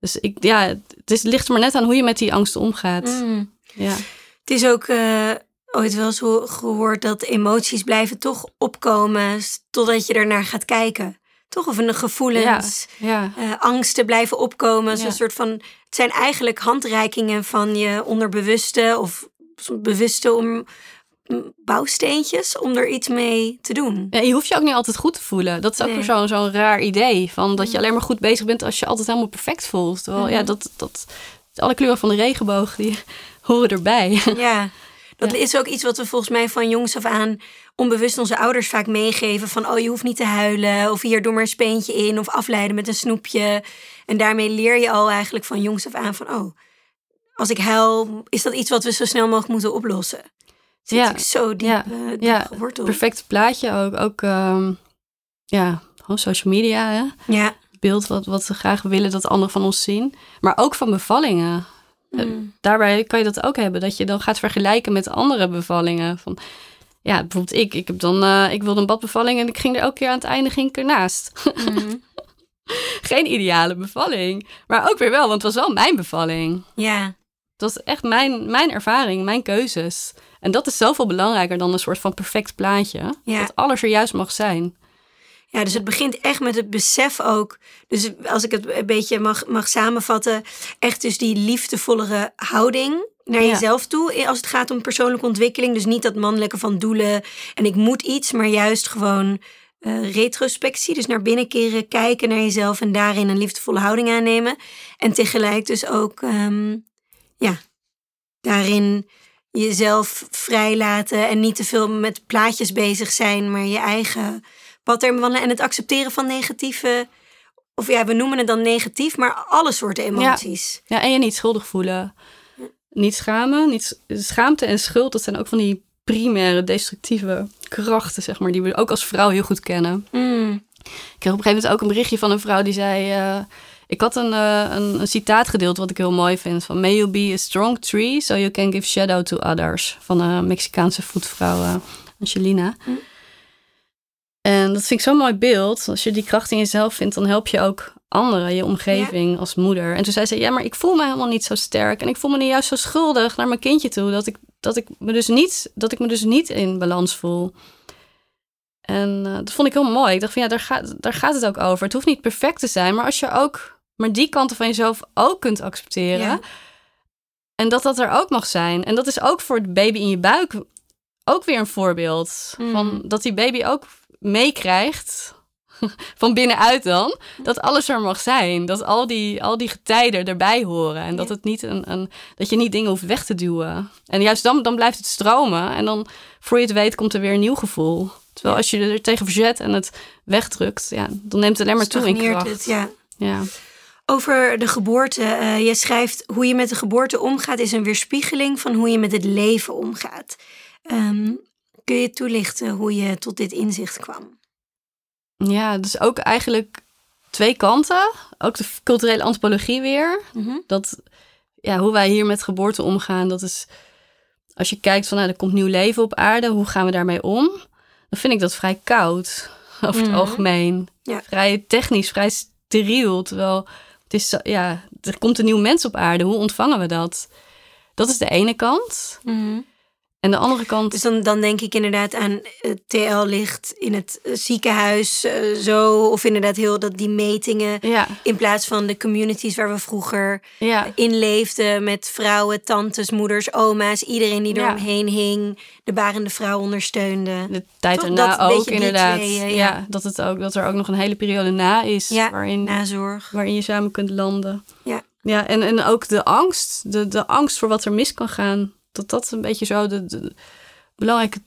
Dus ik, ja, het is, ligt er maar net aan hoe je met die angst omgaat. Mm. Ja. Het is ook uh, ooit wel zo gehoord dat emoties blijven toch opkomen totdat je ernaar gaat kijken. Toch? Of een gevoelens, ja, ja. Uh, angsten blijven opkomen. Een soort van, het zijn eigenlijk handreikingen van je onderbewuste of bewuste om bouwsteentjes om er iets mee te doen. Ja, je hoeft je ook niet altijd goed te voelen. Dat is ook nee. zo'n zo'n raar idee. Van dat je alleen maar goed bezig bent als je altijd helemaal perfect voelt. Terwijl, ja, dat, dat, alle kleuren van de regenboog, die [laughs] horen erbij. Ja, [laughs] dat is ook iets wat we volgens mij van jongs af aan onbewust onze ouders vaak meegeven. Van, oh, je hoeft niet te huilen. Of hier, doe maar een speentje in. Of afleiden met een snoepje. En daarmee leer je al eigenlijk van jongs af aan van, oh, als ik huil, is dat iets wat we zo snel mogelijk moeten oplossen. Zit Ja, ik zo diep, ja, eh, diep ja, geworteld. Perfect plaatje ook. Ook ehm, ja, gewoon social media. Hè? Ja. Beeld wat, wat we graag willen dat anderen van ons zien. Maar ook van bevallingen. Eh, Mm. Daarbij kan je dat ook hebben. Dat je dan gaat vergelijken met andere bevallingen. Van, ja, bijvoorbeeld ik. Ik, heb dan, eh, ik wilde een badbevalling en ik ging er elke keer aan het einde ging ik ernaast. Mm. [laughs] Geen ideale bevalling. Maar ook weer wel, want het was wel mijn bevalling. Ja. Het was echt mijn, mijn ervaring, mijn keuzes. En dat is zoveel belangrijker dan een soort van perfect plaatje. Ja. Dat alles er juist mag zijn. Ja, dus het begint echt met het besef ook. Dus als ik het een beetje mag, mag samenvatten, echt dus die liefdevollere houding naar Ja. jezelf toe. eh, Als het gaat om persoonlijke ontwikkeling. Dus niet dat mannelijke van doelen en ik moet iets, maar juist gewoon eh, retrospectie. Dus naar binnen keren, kijken naar jezelf en daarin een liefdevolle houding aannemen. En tegelijk dus ook, ehm, ja, daarin jezelf vrijlaten en niet te veel met plaatjes bezig zijn, maar je eigen bewandelen. En het accepteren van negatieve, of ja, we noemen het dan negatief, maar alle soorten emoties. Ja, en je niet schuldig voelen. Niet schamen. Niet, schaamte en schuld, dat zijn ook van die primaire destructieve krachten, zeg maar, die we ook als vrouw heel goed kennen. Mm. Ik kreeg op een gegeven moment ook een berichtje van een vrouw die zei... eh, ik had een, eh, een, een citaat gedeeld wat ik heel mooi vind. Van, May you be a strong tree so you can give shadow to others. Van een Mexicaanse voetvrouw eh, Angelina. Hm. En dat vind ik zo'n mooi beeld. Als je die kracht in jezelf vindt, dan help je ook anderen, je omgeving als moeder. En toen zei ze, ja, maar ik voel me helemaal niet zo sterk. En ik voel me nu juist zo schuldig naar mijn kindje toe. Dat ik, dat ik, me, dus niet, dat ik me dus niet in balans voel. En eh, dat vond ik heel mooi. Ik dacht van ja, daar gaat, daar gaat het ook over. Het hoeft niet perfect te zijn, maar als je ook maar die kanten van jezelf ook kunt accepteren. Ja. En dat dat er ook mag zijn. En dat is ook voor het baby in je buik ook weer een voorbeeld. Mm. Van dat die baby ook meekrijgt, [laughs] van binnenuit dan, dat alles er mag zijn. Dat al die, al die getijden erbij horen. En dat, het niet een, een, dat je niet dingen hoeft weg te duwen. En juist dan, dan blijft het stromen. En dan, voor je het weet, komt er weer een nieuw gevoel. Terwijl als je er tegen verzet en het wegdrukt, ja, dan neemt het alleen maar toe in kracht. het, ja. Ja. Over de geboorte. eh, je schrijft hoe je met de geboorte omgaat is een weerspiegeling van hoe je met het leven omgaat. Ehm, kun je toelichten hoe je tot dit inzicht kwam? ja, dus ook eigenlijk twee kanten. Ook de culturele antropologie weer. Mhm. dat ja, hoe wij hier met geboorte omgaan, dat is als je kijkt van nou, er komt nieuw leven op aarde, hoe gaan we daarmee om? Dan vind ik dat vrij koud over het Mhm. algemeen. Ja. Vrij technisch, vrij steriel. Terwijl het is, ja, er komt een nieuw mens op aarde. Hoe ontvangen we dat? Dat is de ene kant. En de andere kant. Dus dan, dan denk ik inderdaad aan eh, TL ligt in het eh, ziekenhuis eh, zo. Of inderdaad heel dat die metingen. Ja, In plaats van de communities waar we vroeger ja, in leefden. Met vrouwen, tantes, moeders, oma's. Iedereen die er Ja. omheen hing. De barende vrouw ondersteunde. de tijd Toch erna dat ook inderdaad. ja. dat, het ook, dat er ook nog een hele periode na is. Ja, waarin, Nazorg. waarin je samen kunt landen. Ja. Ja, en, en ook de angst, de, de angst voor wat er mis kan gaan. Dat dat een beetje zo de, de belangrijke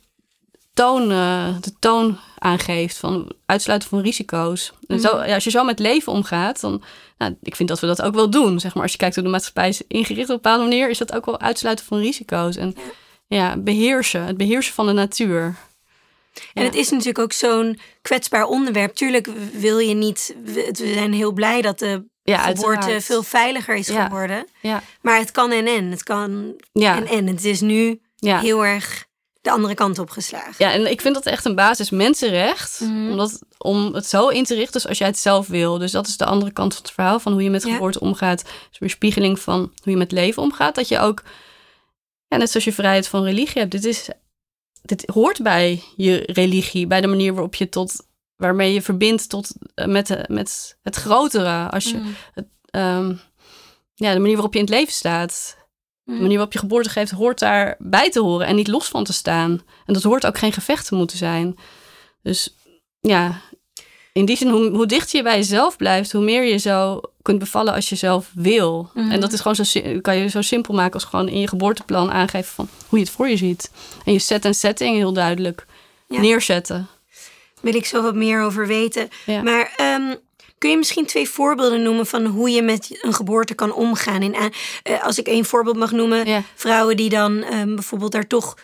toon, eh, de toon aangeeft van uitsluiten van risico's. En zo, Mhm. ja, als je zo met leven omgaat, dan, nou, ik vind dat we dat ook wel doen. Zeg maar, als je kijkt hoe de maatschappij is ingericht op een bepaalde manier, is dat ook wel uitsluiten van risico's. En ja, beheersen, het beheersen van de natuur. En Ja. het is natuurlijk ook zo'n kwetsbaar onderwerp. Tuurlijk wil je niet. We zijn heel blij dat de Ja, geboorte uiteraard. veel veiliger is Ja. geworden. Ja, Maar het kan en en. Het kan ja, en en. Het is nu heel erg de andere kant op geslagen. Ja, en ik vind dat echt een basis mensenrecht. Mhm. Omdat, om het zo in te richten dus als jij het zelf wil. Dus dat is de andere kant van het verhaal. Van hoe je met geboorte omgaat. Dus weer spiegeling van hoe je met leven omgaat. Dat je ook, ja, net zoals je vrijheid van religie hebt. Dit, is, dit hoort bij je religie. Bij de manier waarop je tot, waarmee je verbindt tot, eh, met, de, met het grotere. Als je, Mhm. ehm, ja, de manier waarop je in het leven staat. De Mhm. manier waarop je geboorte geeft, hoort daarbij te horen en niet los van te staan. En dat hoort ook geen gevecht te moeten zijn. Dus ja, in die zin, hoe, hoe dichter je bij jezelf blijft, hoe meer je zo kunt bevallen als je zelf wil. Mhm. En dat is gewoon zo, kan je zo simpel maken als gewoon in je geboorteplan aangeven van hoe je het voor je ziet. En je set en setting heel duidelijk Ja. neerzetten. Wil ik zo wat meer over weten. Ja. Maar ehm, Kun je misschien twee voorbeelden noemen van hoe je met een geboorte kan omgaan? In, uh, als ik één voorbeeld mag noemen, vrouwen die dan um, bijvoorbeeld daar toch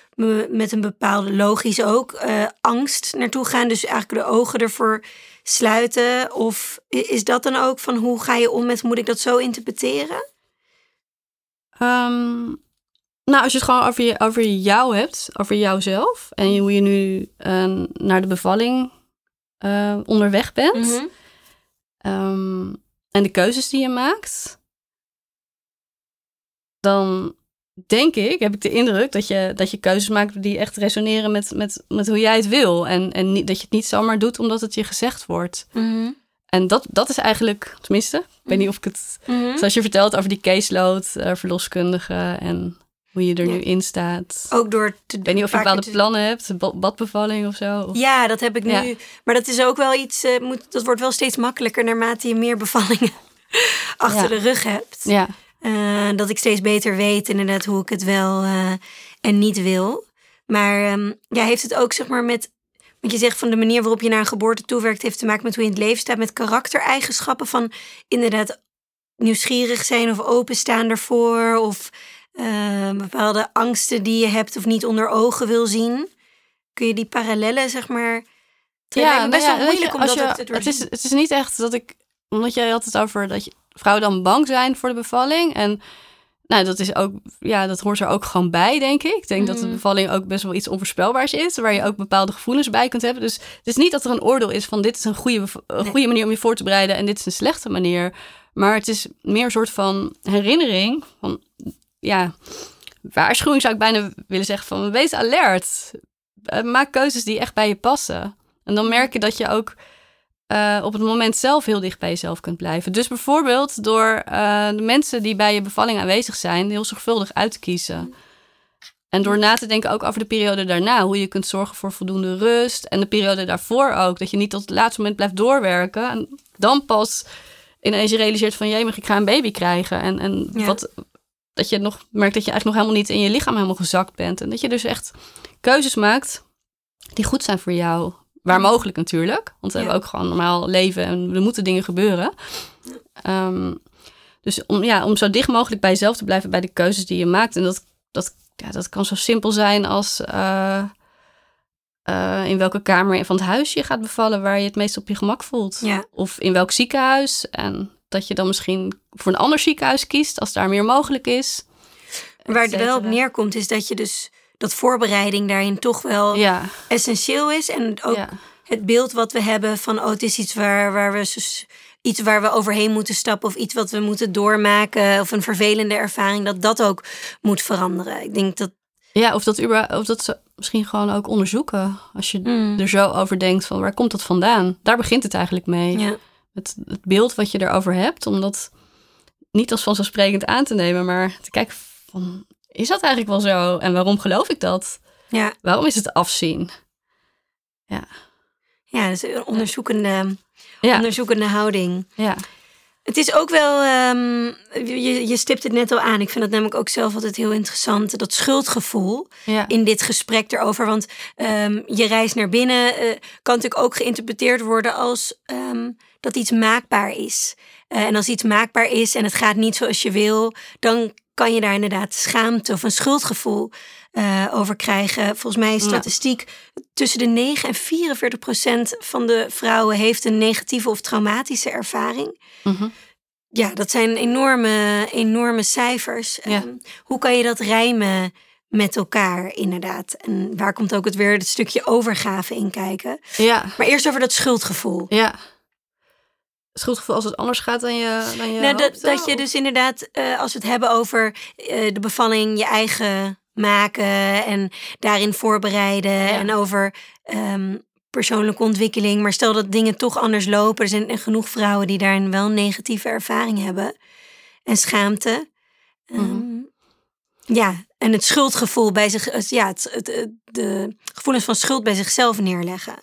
met een bepaalde logisch ook uh, angst naartoe gaan, dus eigenlijk de ogen ervoor sluiten. Of is dat dan ook van hoe ga je om met, moet ik dat zo interpreteren? Um, nou, als je het gewoon over, je, over jou hebt, over jouzelf en hoe je nu uh, naar de bevalling uh, onderweg bent mm um, en de keuzes die je maakt, dan denk ik, heb ik de indruk dat je, dat je keuzes maakt die echt resoneren met, met, met hoe jij het wil. En, en niet, dat je het niet zomaar doet omdat het je gezegd wordt. Mm En dat, dat is eigenlijk, tenminste, ik weet niet of ik het, Mhm. zoals je vertelt over die caseload, uh, verloskundige en hoe je er Ja. nu in staat. Ook door te Ik weet niet of je bepaalde te- plannen hebt, ba- badbevalling of zo. Of- Ja, dat heb ik nu. Maar dat is ook wel iets, eh, moet, dat wordt wel steeds makkelijker naarmate je meer bevallingen [laughs] achter Ja. de rug hebt. ja. Eh, dat ik steeds beter weet inderdaad hoe ik het wel eh, en niet wil. Maar ehm, ja, heeft het ook zeg maar met, wat je zegt van de manier waarop je naar een geboorte toewerkt, heeft te maken met hoe je in het leven staat, met karaktereigenschappen van inderdaad nieuwsgierig zijn of openstaan ervoor of eh, bepaalde angsten die je hebt of niet onder ogen wil zien. Kun je die parallellen zeg maar... Lijkt me best nou wel ja, moeilijk om dat je- te het is, het is niet echt dat ik, omdat jij had het over dat je, vrouwen dan bang zijn voor de bevalling. En nou, dat is ook, ja, dat hoort er ook gewoon bij, denk ik. Ik denk dat de Mhm. bevalling ook best wel iets onvoorspelbaars is, waar je ook bepaalde gevoelens bij kunt hebben. Dus het is niet dat er een oordeel is van dit is een goede, een goede manier om je voor te bereiden en dit is een slechte manier. Maar het is meer een soort van herinnering van, ja, waarschuwing zou ik bijna willen zeggen van wees alert. Eh, maak keuzes die echt bij je passen. En dan merk je dat je ook eh, op het moment zelf heel dicht bij jezelf kunt blijven. Dus bijvoorbeeld door eh, de mensen die bij je bevalling aanwezig zijn, heel zorgvuldig uit te kiezen. En door na te denken ook over de periode daarna, hoe je kunt zorgen voor voldoende rust. En de periode daarvoor ook, dat je niet tot het laatste moment blijft doorwerken. En dan pas ineens je realiseert van, maar ik ga een baby krijgen. En, en Ja. wat, dat je nog merkt dat je eigenlijk nog helemaal niet in je lichaam helemaal gezakt bent. En dat je dus echt keuzes maakt die goed zijn voor jou. Waar mogelijk natuurlijk. Want we Ja. hebben ook gewoon normaal leven en er moeten dingen gebeuren. Ehm, dus om, ja, om zo dicht mogelijk bij jezelf te blijven bij de keuzes die je maakt. En dat, dat, ja, dat kan zo simpel zijn als eh, eh, in welke kamer van het huis je gaat bevallen waar je het meest op je gemak voelt. Ja. Of in welk ziekenhuis. En dat je dan misschien voor een ander ziekenhuis kiest als daar meer mogelijk is. Waar het et wel op neerkomt is dat je dus dat voorbereiding daarin toch wel Ja, essentieel is. En ook ja. het beeld wat we hebben van oh, het is iets waar, waar we iets waar we overheen moeten stappen of iets wat we moeten doormaken of een vervelende ervaring, dat dat ook moet veranderen. Ik denk dat Ja, of dat, of dat ze misschien gewoon ook onderzoeken. Als je Mm. er zo over denkt van waar komt dat vandaan? Daar begint het eigenlijk mee. ja, Het, het beeld wat je erover hebt, om dat niet als vanzelfsprekend aan te nemen, maar te kijken van is dat eigenlijk wel zo? En waarom geloof ik dat? ja, Waarom is het afzien? ja, dus een onderzoekende, Ja, onderzoekende houding. ja, Het is ook wel, ehm, je, je stipt het net al aan. Ik vind dat namelijk ook zelf altijd heel interessant. Dat schuldgevoel ja. in dit gesprek erover. Want ehm, je reis naar binnen eh, kan natuurlijk ook geïnterpreteerd worden als ehm, dat iets maakbaar is. Eh, en als iets maakbaar is en het gaat niet zoals je wil, dan kan je daar inderdaad schaamte of een schuldgevoel eh, over krijgen. Volgens mij is Ja. statistiek tussen de 9 en 44 procent van de vrouwen heeft een negatieve of traumatische ervaring. Mhm. Ja, dat zijn enorme, enorme cijfers. Ja. Ehm, hoe kan je dat rijmen met elkaar, inderdaad? En waar komt ook het weer het stukje overgave in kijken? ja, Maar eerst over dat schuldgevoel. ja. Schuldgevoel als het anders gaat dan je, dan je nou, dat, hoopte, dat je dus inderdaad, eh, als we het hebben over eh, de bevalling, je eigen maken en daarin voorbereiden en over ehm, persoonlijke ontwikkeling. Maar stel dat dingen toch anders lopen. Er zijn genoeg vrouwen die daarin wel negatieve ervaring hebben en schaamte. Ehm, Mhm. Ja, en het schuldgevoel bij zich, het- ja, het, het, de gevoelens van schuld bij zichzelf neerleggen.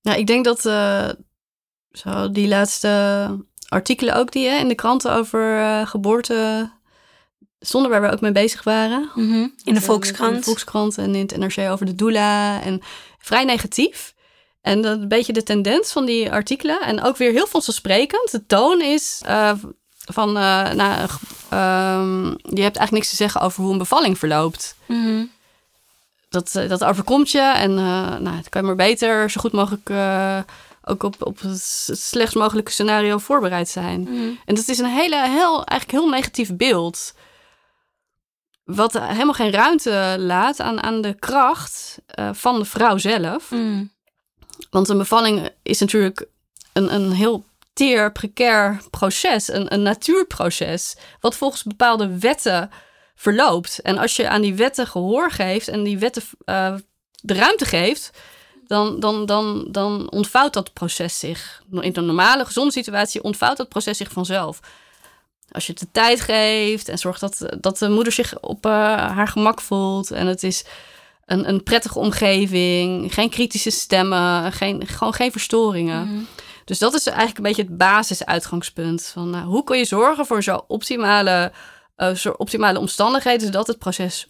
Ja, ik denk dat eh, zo die laatste artikelen ook die hè, in de kranten over eh, geboorte stonden, waar we ook mee bezig waren. In de In Volkskrant. de Volkskrant en in het NRC over de doula. En vrij negatief. En dat een beetje de tendens van die artikelen. En ook weer heel vanzelfsprekend. De toon is uh, van, uh, nou, um, je hebt eigenlijk niks te zeggen over hoe een bevalling verloopt. Mhm. Dat, dat overkomt je en nou, dan kan je maar beter zo goed mogelijk ook op, op het slechtst mogelijke scenario voorbereid zijn. Mhm. En dat is een hele, heel, eigenlijk heel negatief beeld. Wat helemaal geen ruimte laat aan, aan de kracht van de vrouw zelf. Mhm. Want een bevalling is natuurlijk een, een heel teer, precair proces, een, een natuurproces, wat volgens bepaalde wetten verloopt. En als je aan die wetten gehoor geeft en die wetten uh, de ruimte geeft, dan, dan, dan, dan ontvouwt dat proces zich. In een normale, gezonde situatie ontvouwt dat proces zich vanzelf. Als je het de tijd geeft en zorgt dat, dat de moeder zich op uh, haar gemak voelt en het is een, een prettige omgeving, geen kritische stemmen, geen, gewoon geen verstoringen. Mhm. Dus dat is eigenlijk een beetje het basisuitgangspunt. Van, nou, hoe kun je zorgen voor zo optimale, uh, zo optimale omstandigheden, zodat het proces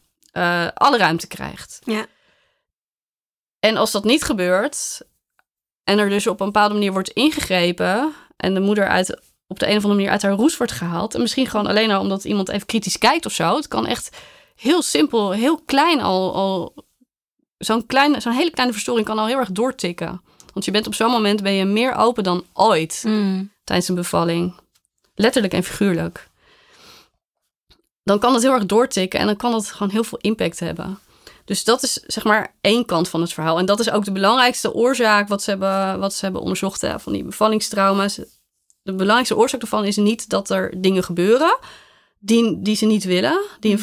alle ruimte krijgt. Ja. En als dat niet gebeurt, en er dus op een bepaalde manier wordt ingegrepen, en de moeder uit, op de een of andere manier uit haar roes wordt gehaald, en misschien gewoon alleen al omdat iemand even kritisch kijkt of zo, het kan echt heel simpel, heel klein al. al zo'n, klein, zo'n hele kleine verstoring kan al heel erg doortikken. Want je bent op zo'n moment ben je meer open dan ooit mm. tijdens een bevalling. Letterlijk en figuurlijk. Dan kan het heel erg doortikken en dan kan het gewoon heel veel impact hebben. Dus dat is zeg maar één kant van het verhaal. En dat is ook de belangrijkste oorzaak wat ze hebben, wat ze hebben onderzocht hè, van die bevallingstrauma's. De belangrijkste oorzaak daarvan is niet dat er dingen gebeuren die, die ze niet willen. Die,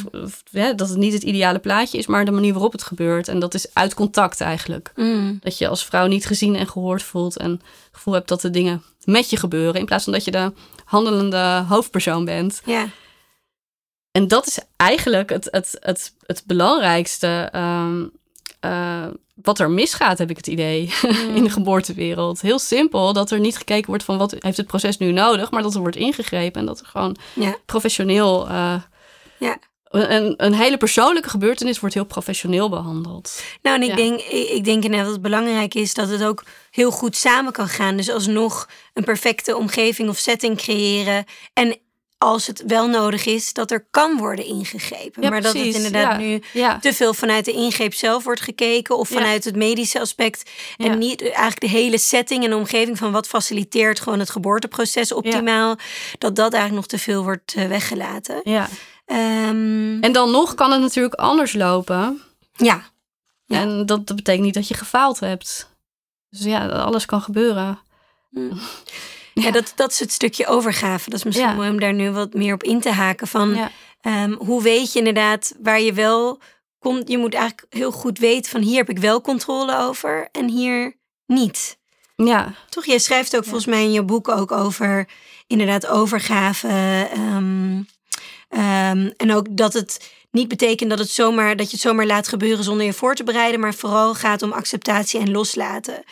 ja, dat het niet het ideale plaatje is, maar de manier waarop het gebeurt. En dat is uit contact eigenlijk. Mm. Dat je als vrouw niet gezien en gehoord voelt. En het gevoel hebt dat de dingen met je gebeuren. In plaats van dat je de handelende hoofdpersoon bent. Ja. En dat is eigenlijk het, het, het, het belangrijkste um, uh, wat er misgaat, heb ik het idee, mm. [laughs] in de geboortewereld. Heel simpel, dat er niet gekeken wordt van wat heeft het proces nu nodig, maar dat er wordt ingegrepen en dat er gewoon ja. professioneel. Uh, ja. Een, een hele persoonlijke gebeurtenis wordt heel professioneel behandeld. Nou, en ik, Ja. denk, ik, ik denk inderdaad dat het belangrijk is dat het ook heel goed samen kan gaan. Dus alsnog een perfecte omgeving of setting creëren. En als het wel nodig is, dat er kan worden ingegrepen. Ja, maar dat het inderdaad Ja. nu Ja. te veel vanuit de ingreep zelf wordt gekeken of vanuit het medische aspect. En niet eigenlijk de hele setting en de omgeving van wat faciliteert gewoon het geboorteproces optimaal. Dat dat eigenlijk nog te veel wordt eh, weggelaten. Ja. Ehm, En dan nog kan het natuurlijk anders lopen. ja. En dat, dat betekent niet dat je gefaald hebt. Dus ja, alles kan gebeuren. Ja. dat, dat is het stukje overgave. Dat is misschien Ja. mooi om daar nu wat meer op in te haken. Van Ja. Ehm, hoe weet je inderdaad waar je wel komt? Je moet eigenlijk heel goed weten van hier heb ik wel controle over en hier niet. Ja, Toch? Jij schrijft ook volgens mij in je boek ook over inderdaad overgave. ehm, ehm, en ook dat het niet betekent dat, het zomaar, dat je het zomaar laat gebeuren zonder je voor te bereiden, maar vooral gaat om acceptatie en loslaten.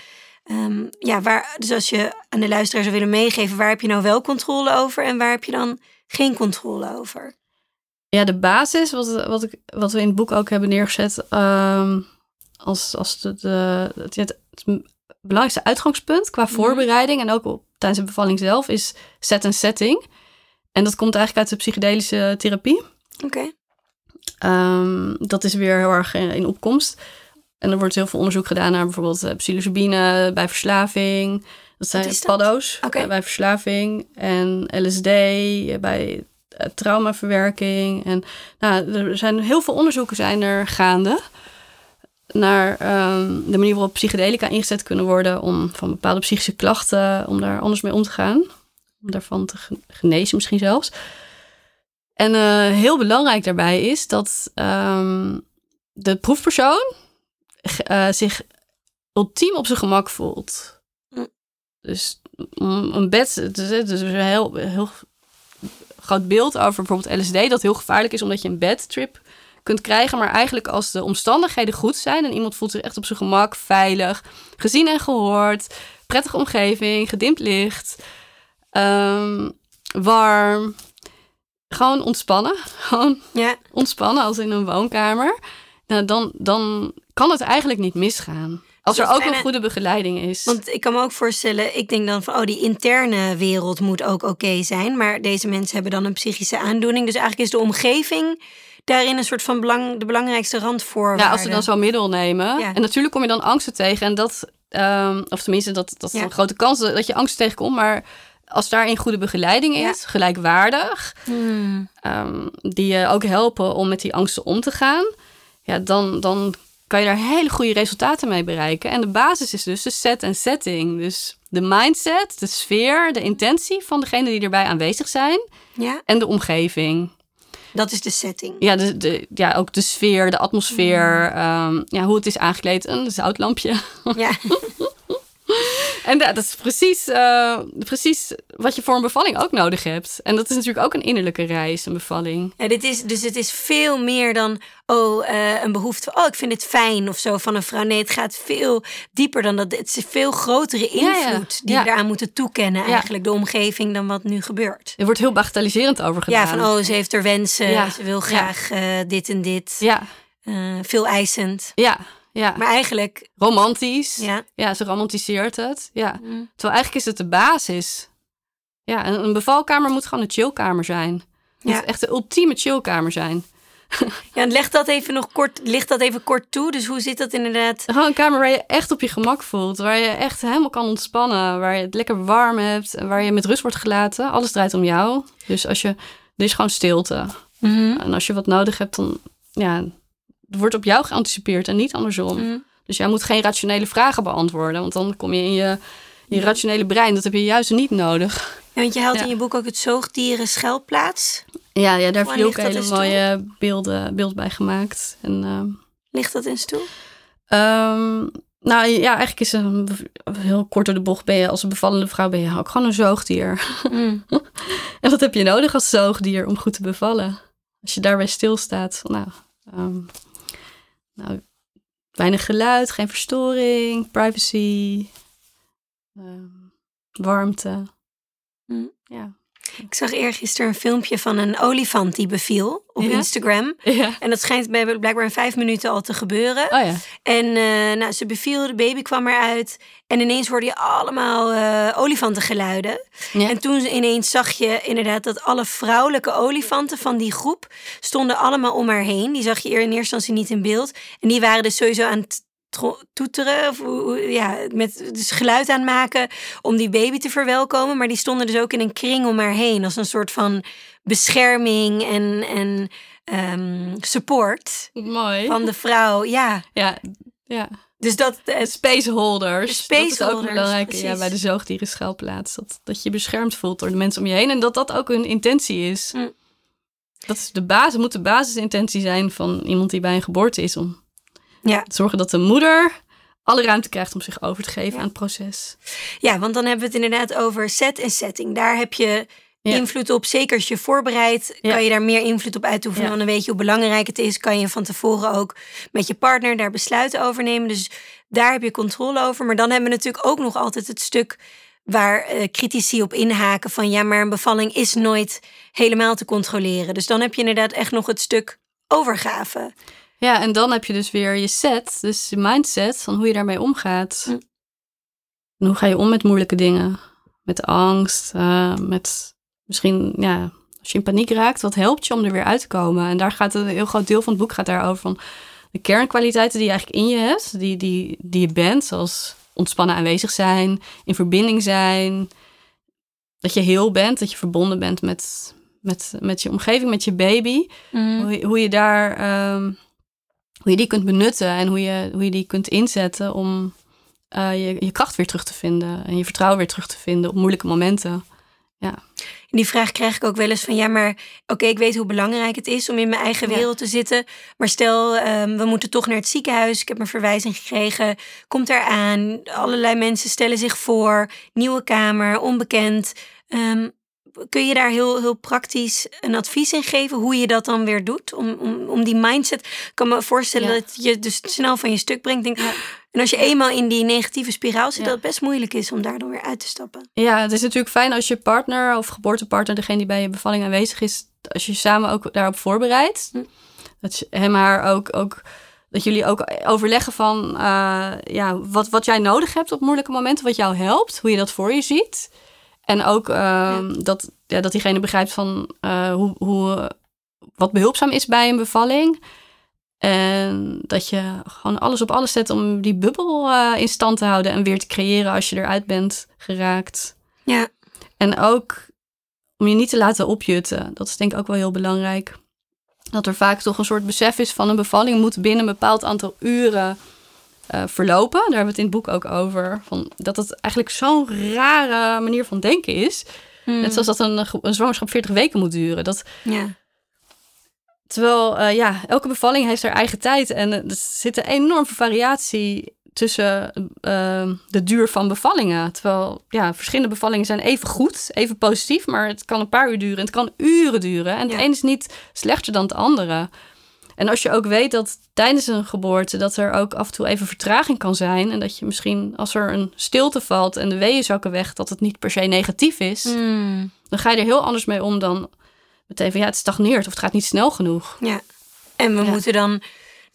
Ehm, ja, waar, dus als je aan de luisteraar zou willen meegeven, waar heb je nou wel controle over en waar heb je dan geen controle over? ja de basis, wat, wat, ik, wat we in het boek ook hebben neergezet, ehm, als, als de, de, het, het, het belangrijkste uitgangspunt qua voorbereiding en ook op, tijdens de bevalling zelf, is set en setting. En dat komt eigenlijk uit de psychedelische therapie. Oké. Ehm, dat is weer heel erg in, in opkomst. En er wordt heel veel onderzoek gedaan naar bijvoorbeeld uh, psilocybine bij verslaving. Dat zijn paddo's eh, bij verslaving. En LSD eh, bij traumaverwerking. En nou, er zijn heel veel onderzoeken zijn er gaande naar ehm, de manier waarop psychedelica ingezet kunnen worden om van bepaalde psychische klachten, om daar anders mee om te gaan. Om daarvan te genezen misschien zelfs. En uh, heel belangrijk daarbij is dat um, de proefpersoon uh, zich ultiem op zijn gemak voelt. Mm. Dus een bed, het is, het is een heel, heel groot beeld over bijvoorbeeld LSD, dat heel gevaarlijk is omdat je een bedtrip kunt krijgen. Maar eigenlijk als de omstandigheden goed zijn en iemand voelt zich echt op zijn gemak, veilig, gezien en gehoord, prettige omgeving, gedimd licht, um, warm, gewoon ontspannen. [laughs] Gewoon ja. ontspannen als in een woonkamer. Nou, dan, dan kan het eigenlijk niet misgaan. Als er ook een goede begeleiding is. Want ik kan me ook voorstellen, ik denk dan van, oh, die interne wereld moet ook oké zijn. Maar deze mensen hebben dan een psychische aandoening. Dus eigenlijk is de omgeving daarin een soort van belang, de belangrijkste randvoorwaarde. ja, als we dan zo'n middel nemen. Ja. En natuurlijk kom je dan angsten tegen. En dat, ehm, of tenminste, dat, dat is Ja. een grote kans dat je angst tegenkomt. Maar als daarin goede begeleiding is, Ja. gelijkwaardig, Hmm. ehm, die je ook helpen om met die angsten om te gaan, ja, dan, dan kan je daar hele goede resultaten mee bereiken. En de basis is dus de set en setting. Dus de mindset, de sfeer, de intentie van degene die erbij aanwezig zijn Ja, en de omgeving. dat is de setting. Ja, de, de, ja ook de sfeer, de atmosfeer, Mm. ehm, ja, hoe het is aangekleed, een zoutlampje. Ja. [laughs] En dat is precies, eh, precies wat je voor een bevalling ook nodig hebt. En dat is natuurlijk ook een innerlijke reis, een bevalling. Ja, dit is, dus het is veel meer dan oh, eh, een behoefte oh, ik vind het fijn of zo van een vrouw. Nee, het gaat veel dieper dan dat. Het is een veel grotere ja. invloed die we eraan moeten toekennen, eigenlijk, de omgeving, dan wat nu gebeurt. Er wordt heel bagatelliserend over gedaan. Ja, van oh, ze heeft er wensen, ze wil graag eh, dit en dit. Ja, veel eisend. ja, ja. Maar eigenlijk, Romantisch. ja. Ja, ze romantiseert het. Ja. Mm. Terwijl eigenlijk is het de basis. Ja, een, een bevalkamer moet gewoon een chillkamer zijn. Het moet Ja. echt de ultieme chillkamer zijn. [laughs] Ja, en leg dat even nog kort, licht dat even kort toe. Dus hoe zit dat inderdaad? Gewoon een kamer waar je echt op je gemak voelt. Waar je echt helemaal kan ontspannen. Waar je het lekker warm hebt. Waar je met rust wordt gelaten. Alles draait om jou. Dus als je... Er is gewoon stilte. En als je wat nodig hebt, dan... Ja, wordt op jou geanticipeerd en niet andersom. Mm. Dus jij moet geen rationele vragen beantwoorden. Want dan kom je in je, in je rationele brein. Dat heb je juist niet nodig. Ja, want je haalt Ja. in je boek ook het zoogdieren schuilplaats. Ja, ja daar heb je ook hele toe? mooie beelden, beeld bij gemaakt. En... ehm, Ligt dat eens toe? Ehm, nou ja, eigenlijk is een heel kort door de bocht ben je als een bevallende vrouw ben je ook gewoon een zoogdier. Mm. [laughs] En wat heb je nodig als zoogdier om goed te bevallen? Als je daarbij stilstaat, nou, ehm, nou weinig geluid, geen verstoring, privacy, ehm, warmte. Mm. Ja. Ik zag eergisteren een filmpje van een olifant die beviel op Ja? Instagram. ja. En dat schijnt bij blijkbaar in vijf minuten al te gebeuren. Oh ja. En eh, nou, ze beviel, de baby kwam eruit. En ineens hoorde je allemaal eh, olifantengeluiden. En toen ineens zag je inderdaad dat alle vrouwelijke olifanten van die groep stonden allemaal om haar heen. Die zag je in eerste instantie niet in beeld. En die waren dus sowieso aan het toeteren, of ja, met dus geluid aan maken om die baby te verwelkomen. Maar die stonden dus ook in een kring om haar heen als een soort van bescherming en, en ehm, support Mooi. van de vrouw. Ja, Ja, ja. dus dat, het, Spaceholders. De dat is ook spaceholders, belangrijk ja, bij de zoogdieren schuilplaats. Dat, dat je beschermd voelt door de mensen om je heen. En dat dat ook hun intentie is. Mm. Dat is de basis, moet de basisintentie zijn van iemand die bij een geboorte is. Om Ja. zorgen dat de moeder alle ruimte krijgt om zich over te geven Ja. aan het proces. ja, want dan hebben we het inderdaad over set en setting. Daar heb je Ja. invloed op. Zeker als je voorbereidt, Ja. kan je daar meer invloed op uitoefenen. Ja. Dan weet je hoe belangrijk het is. Kan je van tevoren ook met je partner daar besluiten over nemen. Dus daar heb je controle over. Maar dan hebben we natuurlijk ook nog altijd het stuk waar eh, critici op inhaken van ja, maar een bevalling is nooit helemaal te controleren. Dus dan heb je inderdaad echt nog het stuk overgave. Ja, en dan heb je dus weer je set, dus je mindset van hoe je daarmee omgaat. En hoe ga je om met moeilijke dingen? Met angst, eh, met misschien, ja, als je in paniek raakt, wat helpt je om er weer uit te komen? En daar gaat een heel groot deel van het boek gaat daarover van de kernkwaliteiten die je eigenlijk in je hebt, die, die, die je bent, zoals ontspannen aanwezig zijn, in verbinding zijn, dat je heel bent, dat je verbonden bent met, met, met je omgeving, met je baby. Hoe, je- hoe je daar, ehm, hoe je die kunt benutten en hoe je, hoe je die kunt inzetten om eh, je, je kracht weer terug te vinden en je vertrouwen weer terug te vinden op moeilijke momenten. En die vraag krijg ik ook wel eens van ja, maar oké, ik weet hoe belangrijk het is om in mijn eigen Ja. wereld te zitten. Maar stel, ehm, we moeten toch naar het ziekenhuis. Ik heb een verwijzing gekregen. Komt eraan. Allerlei mensen stellen zich voor. Nieuwe kamer, onbekend. Ehm, kun je daar heel, heel praktisch een advies in geven hoe je dat dan weer doet? Om, om, om die mindset. Ik kan me voorstellen Ja. dat je dus snel van je stuk brengt. Denk, En als je eenmaal in die negatieve spiraal zit, Ja. dat het best moeilijk is om daar dan weer uit te stappen. Ja, het is natuurlijk fijn als je partner of geboortepartner, degene die bij je bevalling aanwezig is, als je samen ook daarop voorbereidt. Hm. Dat je hem haar ook, ook dat jullie ook overleggen van uh, ja, wat, wat jij nodig hebt op moeilijke momenten, wat jou helpt, hoe je dat voor je ziet. En ook uh, ja. Dat, ja, dat diegene begrijpt van uh, hoe, hoe, wat behulpzaam is bij een bevalling. En dat je gewoon alles op alles zet om die bubbel in stand te houden en weer te creëren als je eruit bent geraakt. Ja. En ook om je niet te laten opjutten. Dat is denk ik ook wel heel belangrijk dat er vaak toch een soort besef is van een bevalling moet binnen een bepaald aantal uren uh, verlopen. Daar hebben we het in het boek ook over. Van, dat het eigenlijk zo'n rare manier van denken is. Hmm. Net zoals dat een, een, zwangerschap 40 weken moet duren. Dat, ja. Terwijl, uh, ja, elke bevalling heeft haar eigen tijd. En er zit een enorme variatie tussen uh, de duur van bevallingen. Terwijl, ja, verschillende bevallingen zijn even goed, even positief, maar het kan een paar uur duren en het kan uren duren. En het ja. een is niet slechter dan het andere. En als je ook weet dat tijdens een geboorte dat er ook af en toe even vertraging kan zijn. En dat je misschien als er een stilte valt en de weeën zakken weg, dat het niet per se negatief is. Mm. Dan ga je er heel anders mee om dan meteen van ja, het stagneert of het gaat niet snel genoeg. Ja. En we ja. moeten dan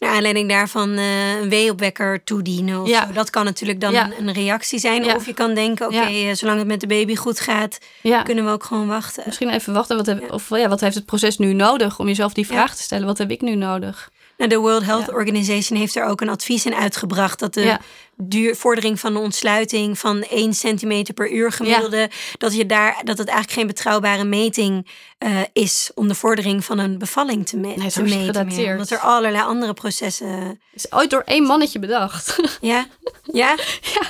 naar aanleiding daarvan uh, een weeopwekker toedienen. Of ja. zo. Dat kan natuurlijk dan ja. een, reactie zijn. Ja. Of je kan denken, oké, okay, uh, zolang het met de baby goed gaat, kunnen we ook gewoon wachten. Misschien even wachten. Wat, heb, of, ja, wat heeft het proces nu nodig? Om jezelf die vraag te stellen. Wat heb ik nu nodig? Nou, de World Health Organization heeft er ook een advies in uitgebracht. Dat de duur, vordering van de ontsluiting van 1 centimeter per uur gemiddelde. Dat, je daar, dat het eigenlijk geen betrouwbare meting uh, is om de vordering van een bevalling te, me nee, te meten. Meer, omdat er allerlei andere processen. is ooit door één mannetje bedacht. Ja? Ja? [laughs] ja.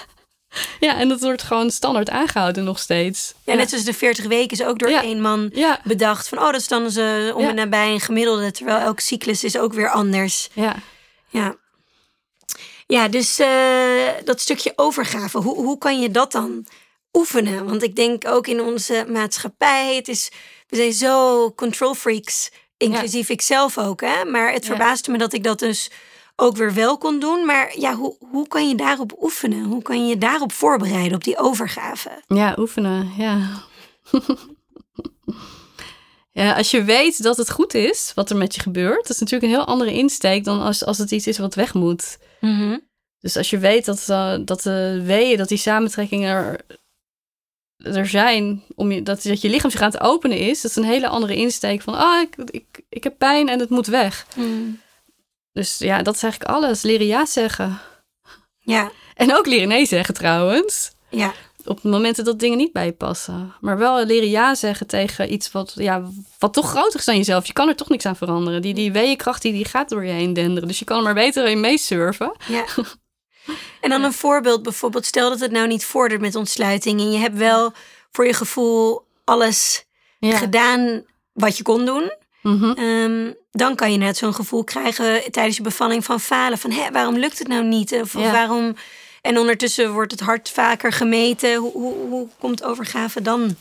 Ja, en dat wordt gewoon standaard aangehouden nog steeds. Ja, net zoals de 40 weken is ook door één man ja. bedacht. Van, oh, dat is dan ze om en nabij een gemiddelde. Terwijl elke cyclus is ook weer anders. Ja. Ja. Ja, dus uh, dat stukje overgave, hoe, hoe kan je dat dan oefenen? Want ik denk ook in onze maatschappij, het is, we zijn zo control freaks, inclusief ikzelf ook. Hè? Maar het verbaasde me dat ik dat dus ook weer wel kon doen. Maar ja, hoe, hoe kan je daarop oefenen? Hoe kan je daarop voorbereiden, op die overgave? Ja, oefenen, ja. [laughs] ja, als je weet dat het goed is wat er met je gebeurt, dat is natuurlijk een heel andere insteek dan als, als het iets is wat weg moet. Mm -hmm. Dus als je weet dat, uh, dat de weeën, dat die samentrekkingen er, er zijn, om je, dat, dat je lichaam zich aan het openen is, dat is een hele andere insteek van, ah, ik, ik, ik heb pijn en het moet weg. Mm. Dus ja, dat is eigenlijk alles. Leren ja zeggen. Ja. En ook leren nee zeggen trouwens. Ja. Op momenten dat dingen niet bij je passen. Maar wel leren ja zeggen tegen iets wat, ja, wat toch groter is dan jezelf. Je kan er toch niks aan veranderen. Die, die weeënkracht die, die gaat door je heen denderen. Dus je kan er maar beter in meesurfen. Ja. [laughs] En dan een voorbeeld bijvoorbeeld. Stel dat het nou niet vordert met ontsluiting. En je hebt wel voor je gevoel alles ja. gedaan wat je kon doen. Mm -hmm. um, dan kan je net zo'n gevoel krijgen tijdens je bevalling van falen. Van hé, waarom lukt het nou niet? Of, ja. waarom... En ondertussen wordt het hart vaker gemeten. Hoe, hoe, hoe komt overgave dan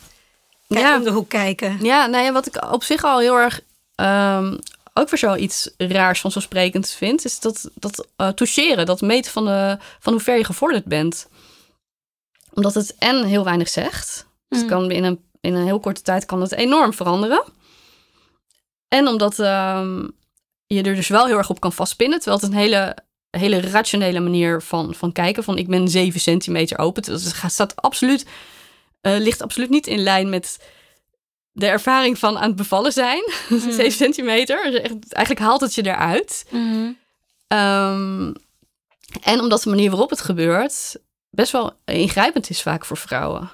Kijk, ja. om de hoek kijken? Ja, nou ja, wat ik op zich al heel erg... Um, ook weer zoiets raars vanzelfsprekend vind... is dat, dat uh, toucheren, dat meten van, de, van hoe ver je gevorderd bent. Omdat het en heel weinig zegt. Dus mm. kan in, een, in een heel korte tijd kan het enorm veranderen... En omdat um, je er dus wel heel erg op kan vastpinnen. Terwijl het een hele, hele rationele manier van, van kijken. Van ik ben 7 centimeter open. Dus het staat absoluut, uh, ligt absoluut niet in lijn met de ervaring van aan het bevallen zijn. [laughs] Mm. 7 centimeter. Dus eigenlijk haalt het je eruit. Mm. Um, en omdat de manier waarop het gebeurt best wel ingrijpend is vaak voor vrouwen.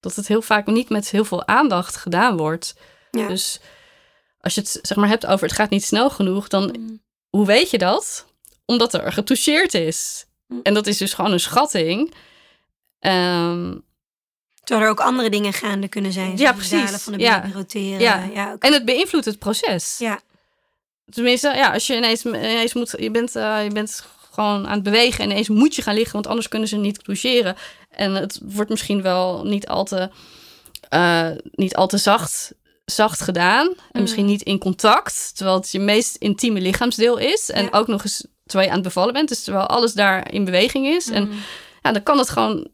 Dat het heel vaak niet met heel veel aandacht gedaan wordt. Ja. Dus als je het zeg maar hebt over het gaat niet snel genoeg, dan mm. hoe weet je dat? Omdat er getoucheerd is. Mm. En dat is dus gewoon een schatting. Um, Terwijl er ook andere dingen gaande kunnen zijn. Ja, precies. van de ja. roteren. Ja. ja okay. En het beïnvloedt het proces. Ja. Tenminste, ja, als je ineens, ineens moet, je bent, uh, je bent gewoon aan het bewegen en ineens moet je gaan liggen, want anders kunnen ze niet toucheren. En het wordt misschien wel niet al te, uh, niet al te zacht zacht gedaan. En Mm. misschien niet in contact. Terwijl het je meest intieme lichaamsdeel is. En Ja. ook nog eens terwijl je aan het bevallen bent. Dus terwijl alles daar in beweging is. En Mm. ja, dan kan het gewoon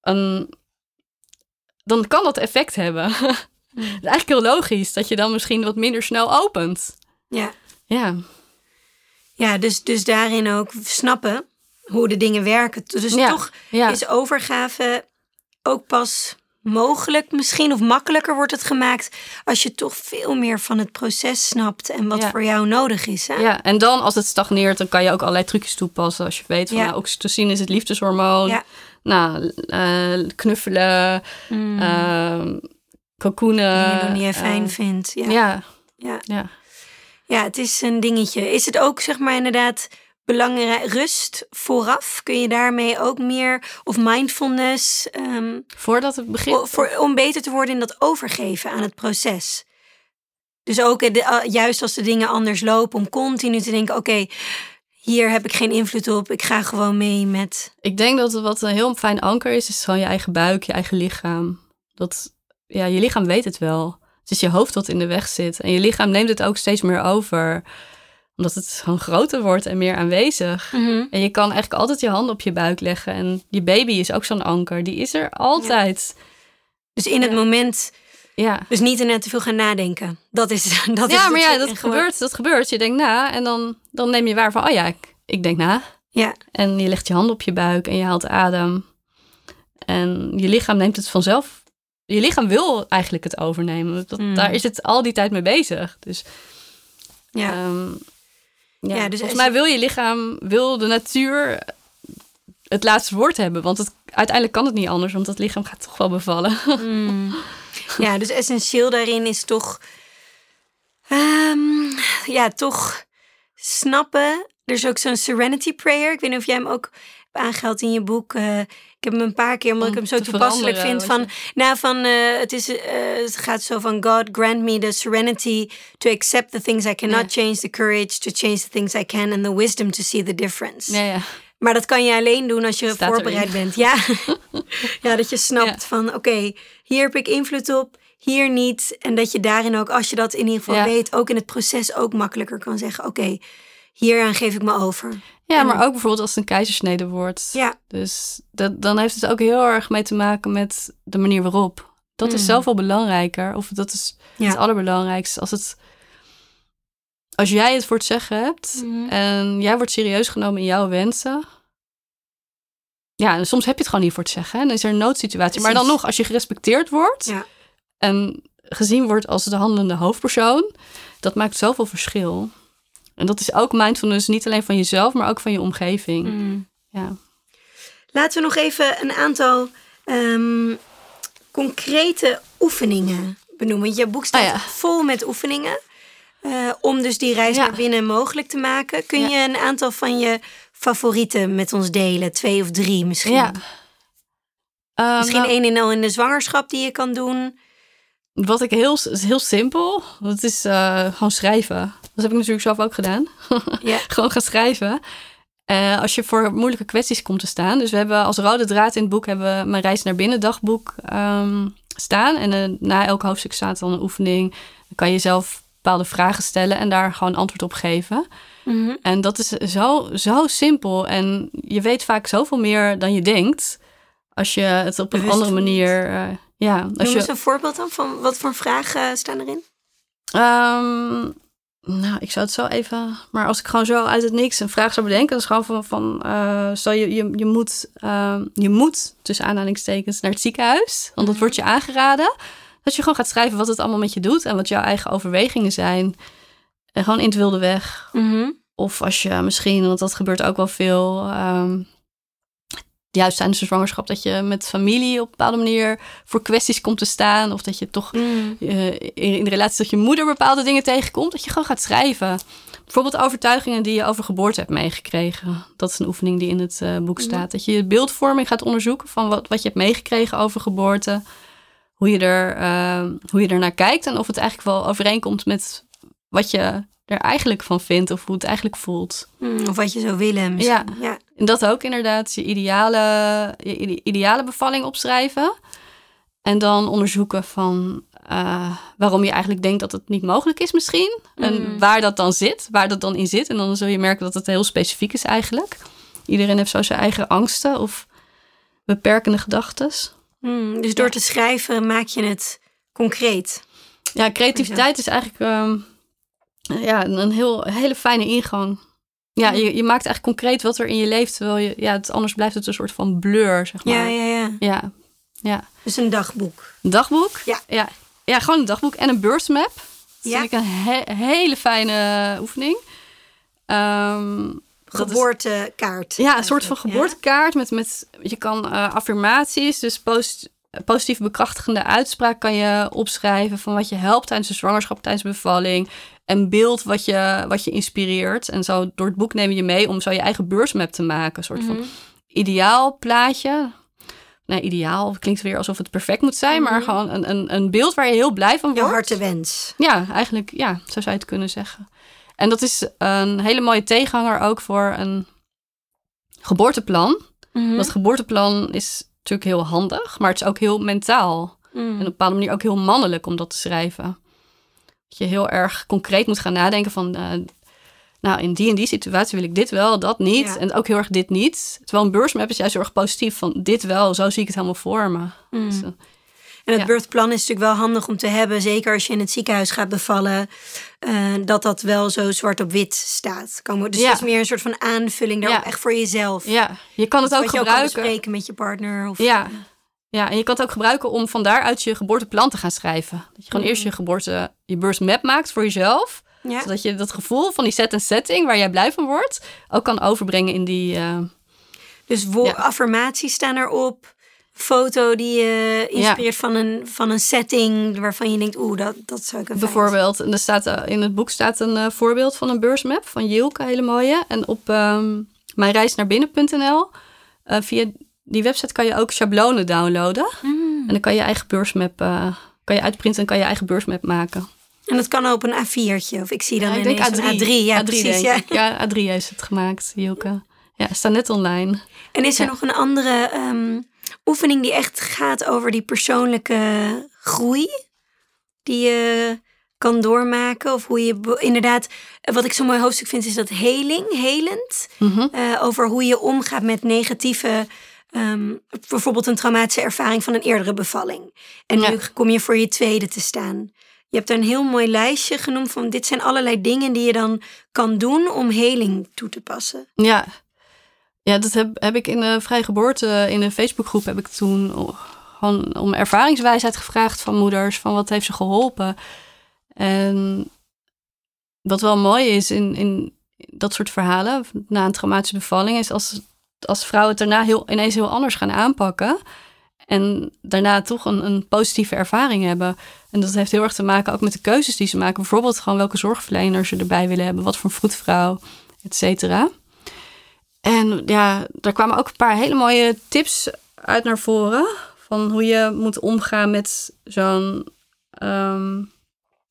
een... Dan kan dat effect hebben. [laughs] Mm. Het is eigenlijk heel logisch dat je dan misschien wat minder snel opent. Ja. Ja. Ja, dus, dus daarin ook snappen hoe de dingen werken. Dus Ja, toch ja. is overgave ook pas mogelijk misschien of makkelijker wordt het gemaakt als je toch veel meer van het proces snapt en wat Ja. voor jou nodig is. Hè? Ja, en dan als het stagneert, dan kan je ook allerlei trucjes toepassen. Als je weet van Ja. nou, oxytocine is het liefdeshormoon. Ja. Nou, eh, knuffelen, Mm. cocoonen. die je eh, fijn vindt. Ja, Ja. ja. ja, het is een dingetje. Is het ook zeg maar inderdaad belangrijk rust vooraf? Kun je daarmee ook meer of mindfulness ehm, Voordat het begint. voor, om beter te worden in dat overgeven aan het proces? Dus ook eh, de, eh, juist als de dingen anders lopen, om continu te denken: oké, hier heb ik geen invloed op. Ik ga gewoon mee met. Ik denk dat wat een heel fijn anker is, is gewoon je eigen buik, je eigen lichaam. Dat, ja, je lichaam weet het wel. Het is je hoofd wat in de weg zit. En je lichaam neemt het ook steeds meer over. Omdat het gewoon groter wordt en meer aanwezig. En je kan eigenlijk altijd je hand op je buik leggen. En je baby is ook zo'n anker. Die is er altijd. Dus in het Ja. moment, Ja, dus niet er net te veel gaan nadenken. Dat is [laughs] dat is ja maar ja, dat gebeurt, dat gebeurt. Je denkt na en dan, dan neem je waar van... Oh ja, ik, ik denk na. Ja, En je legt je hand op je buik en je haalt adem. En je lichaam neemt het vanzelf. Je lichaam wil eigenlijk het overnemen. Dat, Mm. Daar is het al die tijd mee bezig. Dus, ja. ehm, ja, Ja, dus volgens mij wil je lichaam, wil de natuur het laatste woord hebben. Want het, uiteindelijk kan het niet anders, want het lichaam gaat toch wel bevallen. Mm. [laughs] Ja, dus essentieel daarin is toch, ehm, ja, toch snappen. Er is ook zo'n serenity prayer. Ik weet niet of jij hem ook aangehaald in je boek. Eh, heb hem een paar keer, omdat Om ik hem zo toepasselijk vind. Van, nou, van eh, het, is, eh, het gaat zo van God grant me the serenity to accept the things I cannot Ja. change, the courage to change the things I can, and the wisdom to see the difference. ja, ja. Maar dat kan je alleen doen als je Staat voorbereid erin. bent. Ja. [laughs] ja, dat je snapt van oké, hier heb ik invloed op, hier niet. En dat je daarin ook, als je dat in ieder geval weet, ook in het proces ook makkelijker kan zeggen: oké, hieraan geef ik me over. Ja, En- maar ook bijvoorbeeld als het een keizersnede wordt. Ja, Dus dat, dan heeft het ook heel erg mee te maken met de manier waarop. Dat is Mm. zoveel belangrijker. Of dat is Ja. het allerbelangrijkste. Als, het, als jij het voor het zeggen hebt Mhm. en jij wordt serieus genomen in jouw wensen. Ja, en soms heb je het gewoon niet voor het zeggen. En dan is er een noodsituatie. Maar dan nog, als je gerespecteerd wordt Ja. en gezien wordt als de handelende hoofdpersoon, dat maakt zoveel verschil. En dat is ook mindfulness, niet alleen van jezelf, maar ook van je omgeving. Mm. Ja. Laten we nog even een aantal ehm, concrete oefeningen benoemen. Je boek staat Ah, ja. vol met oefeningen. eh, om dus die reis Ja. naar binnen mogelijk te maken. Kun Ja. je een aantal van je favorieten met ons delen? Twee of drie misschien? ja. Eh, Misschien nou, één in al in de zwangerschap die je kan doen. Wat ik heel, heel simpel. Dat is eh, gewoon schrijven. Dat heb ik natuurlijk zelf ook gedaan. [laughs] Gewoon gaan schrijven. Eh, als je voor moeilijke kwesties komt te staan. Dus we hebben als rode draad in het boek hebben we mijn reis naar binnen dagboek ehm, staan. En eh, na elk hoofdstuk staat dan een oefening. Dan kan je zelf bepaalde vragen stellen en daar gewoon antwoord op geven. Mhm. En dat is zo, zo simpel. En je weet vaak zoveel meer dan je denkt. Als je het op een andere manier. Ja, als Noem je, eens een voorbeeld dan van wat voor vragen staan erin? Ehm, nou, ik zou het zo even. Maar als ik gewoon zo uit het niks een vraag zou bedenken, dan is gewoon van. van eh, stel je, je, je, moet, ehm, je moet, tussen aanhalingstekens, naar het ziekenhuis. Want dat Mhm. wordt je aangeraden. Dat je gewoon gaat schrijven wat het allemaal met je doet en wat jouw eigen overwegingen zijn. En gewoon in het wilde weg. Of als je misschien, want dat gebeurt ook wel veel. ehm, juist tijdens de zwangerschap, dat je met familie op een bepaalde manier voor kwesties komt te staan. Of dat je toch Mm. eh, in, in de relatie dat je moeder bepaalde dingen tegenkomt, dat je gewoon gaat schrijven. Bijvoorbeeld overtuigingen die je over geboorte hebt meegekregen. Dat is een oefening die in het eh, boek Mhm. staat. Dat je je beeldvorming gaat onderzoeken van wat, wat je hebt meegekregen over geboorte. Hoe je, er, eh, hoe je er naar kijkt en of het eigenlijk wel overeenkomt met wat je er eigenlijk van vindt of hoe het eigenlijk voelt. Mm, Of wat je zou willen misschien. Ja. En dat ook inderdaad, je ideale, je ide- ideale bevalling opschrijven. En dan onderzoeken van eh, waarom je eigenlijk denkt dat het niet mogelijk is misschien. En Mm. waar dat dan zit, waar dat dan in zit. En dan zul je merken dat het heel specifiek is eigenlijk. Iedereen heeft zo zijn eigen angsten of beperkende gedachten. Mm, Dus door Ja. te schrijven maak je het concreet. Ja, creativiteit is eigenlijk ehm, ja, een heel, hele fijne ingang. Ja, je, je maakt eigenlijk concreet wat er in je leeft. Terwijl je, ja, het, anders blijft het een soort van blur, zeg maar. Ja, ja, ja. ja. ja. Dus een dagboek. Een dagboek? Ja. ja. Ja, gewoon een dagboek en een beursmap. Dat Ja. vind ik een he- hele fijne oefening. Ehm, dat is- Geboortekaart. ja, een soort van geboortekaart met, met je kan eh, affirmaties, dus post, positief bekrachtigende uitspraak kan je opschrijven van wat je helpt tijdens de zwangerschap, tijdens de bevalling. En beeld wat je, wat je inspireert. En zo door het boek neem je mee om zo je eigen beursmap te maken. Een soort Mhm. van ideaal plaatje. Nee, ideaal klinkt weer alsof het perfect moet zijn, maar gewoon een, een, een beeld waar je heel blij van Mhm. Wordt. hartewens. Ja, eigenlijk, ja, zo zou je het kunnen zeggen. En dat is een hele mooie tegenhanger ook voor een geboorteplan. Mhm. Dat geboorteplan is natuurlijk heel handig, maar het is ook heel mentaal. Mhm. En op een bepaalde manier ook heel mannelijk om dat te schrijven. Dat je heel erg concreet moet gaan nadenken van... eh, nou, in die en die situatie wil ik dit wel, dat niet. Ja. En ook heel erg dit niet. Terwijl een beursmap is juist heel erg positief van dit wel, zo zie ik het helemaal voor me. Mhm. Dus, eh, En het Ja. birthplan is natuurlijk wel handig om te hebben, zeker als je in het ziekenhuis gaat bevallen, eh, dat dat wel zo zwart op wit staat. Dus Ja. het is meer een soort van aanvulling daarop, echt voor jezelf. ja, je kan het ook Wat je ook kan gebruiken. bespreken met je partner. Of, Ja. Ja, en je kan het ook gebruiken om van daaruit je geboorteplan te gaan schrijven. Dat je gewoon Mhm. eerst je geboorte, je birthmap maakt voor jezelf. Ja. Zodat je dat gevoel van die set en setting waar jij blij van wordt, ook kan overbrengen in die... eh, Dus Ja. affirmaties staan erop. Foto die je inspireert van, een, van een setting waarvan je denkt, oeh, dat, dat zou ik een Bijvoorbeeld, en er staat, eh, in het boek staat een eh, voorbeeld van een beursmap van Jilke, hele mooie. En op ehm mijnreisnaarbinnen.nl, via die website kan je ook schablonen downloaden. Mm. En dan kan je eigen beursmap, eh, kan je uitprinten en kan je eigen beursmap maken. En dat kan op een A4'tje. Of ik zie dan Ja, ik denk een A3. A3. Ja, A3 precies. Ja. ik. Ja, A3 heeft het gemaakt, Jilke. Ja, staat net online. En is er Ja. nog een andere ehm, oefening die echt gaat over die persoonlijke groei? Die je kan doormaken? Of hoe je inderdaad, wat ik zo'n mooi hoofdstuk vind, is dat heling, helend. Mhm. Eh, over hoe je omgaat met negatieve, ehm, bijvoorbeeld een traumatische ervaring van een eerdere bevalling. En Ja. nu kom je voor je tweede te staan. Je hebt daar een heel mooi lijstje genoemd van dit zijn allerlei dingen die je dan kan doen om heling toe te passen. Ja, ja dat heb, heb ik in de Vrije Geboorte, in de Facebookgroep, heb ik toen gewoon om ervaringswijsheid gevraagd van moeders, van wat heeft ze geholpen. En wat wel mooi is in, in dat soort verhalen, na een traumatische bevalling, is als, als vrouwen het daarna heel, ineens heel anders gaan aanpakken. En daarna toch een, een positieve ervaring hebben. En dat heeft heel erg te maken ook met de keuzes die ze maken. Bijvoorbeeld gewoon welke zorgverlener ze erbij willen hebben. Wat voor vroedvrouw, et cetera. En ja, daar kwamen ook een paar hele mooie tips uit naar voren. Van hoe je moet omgaan met zo'n ehm,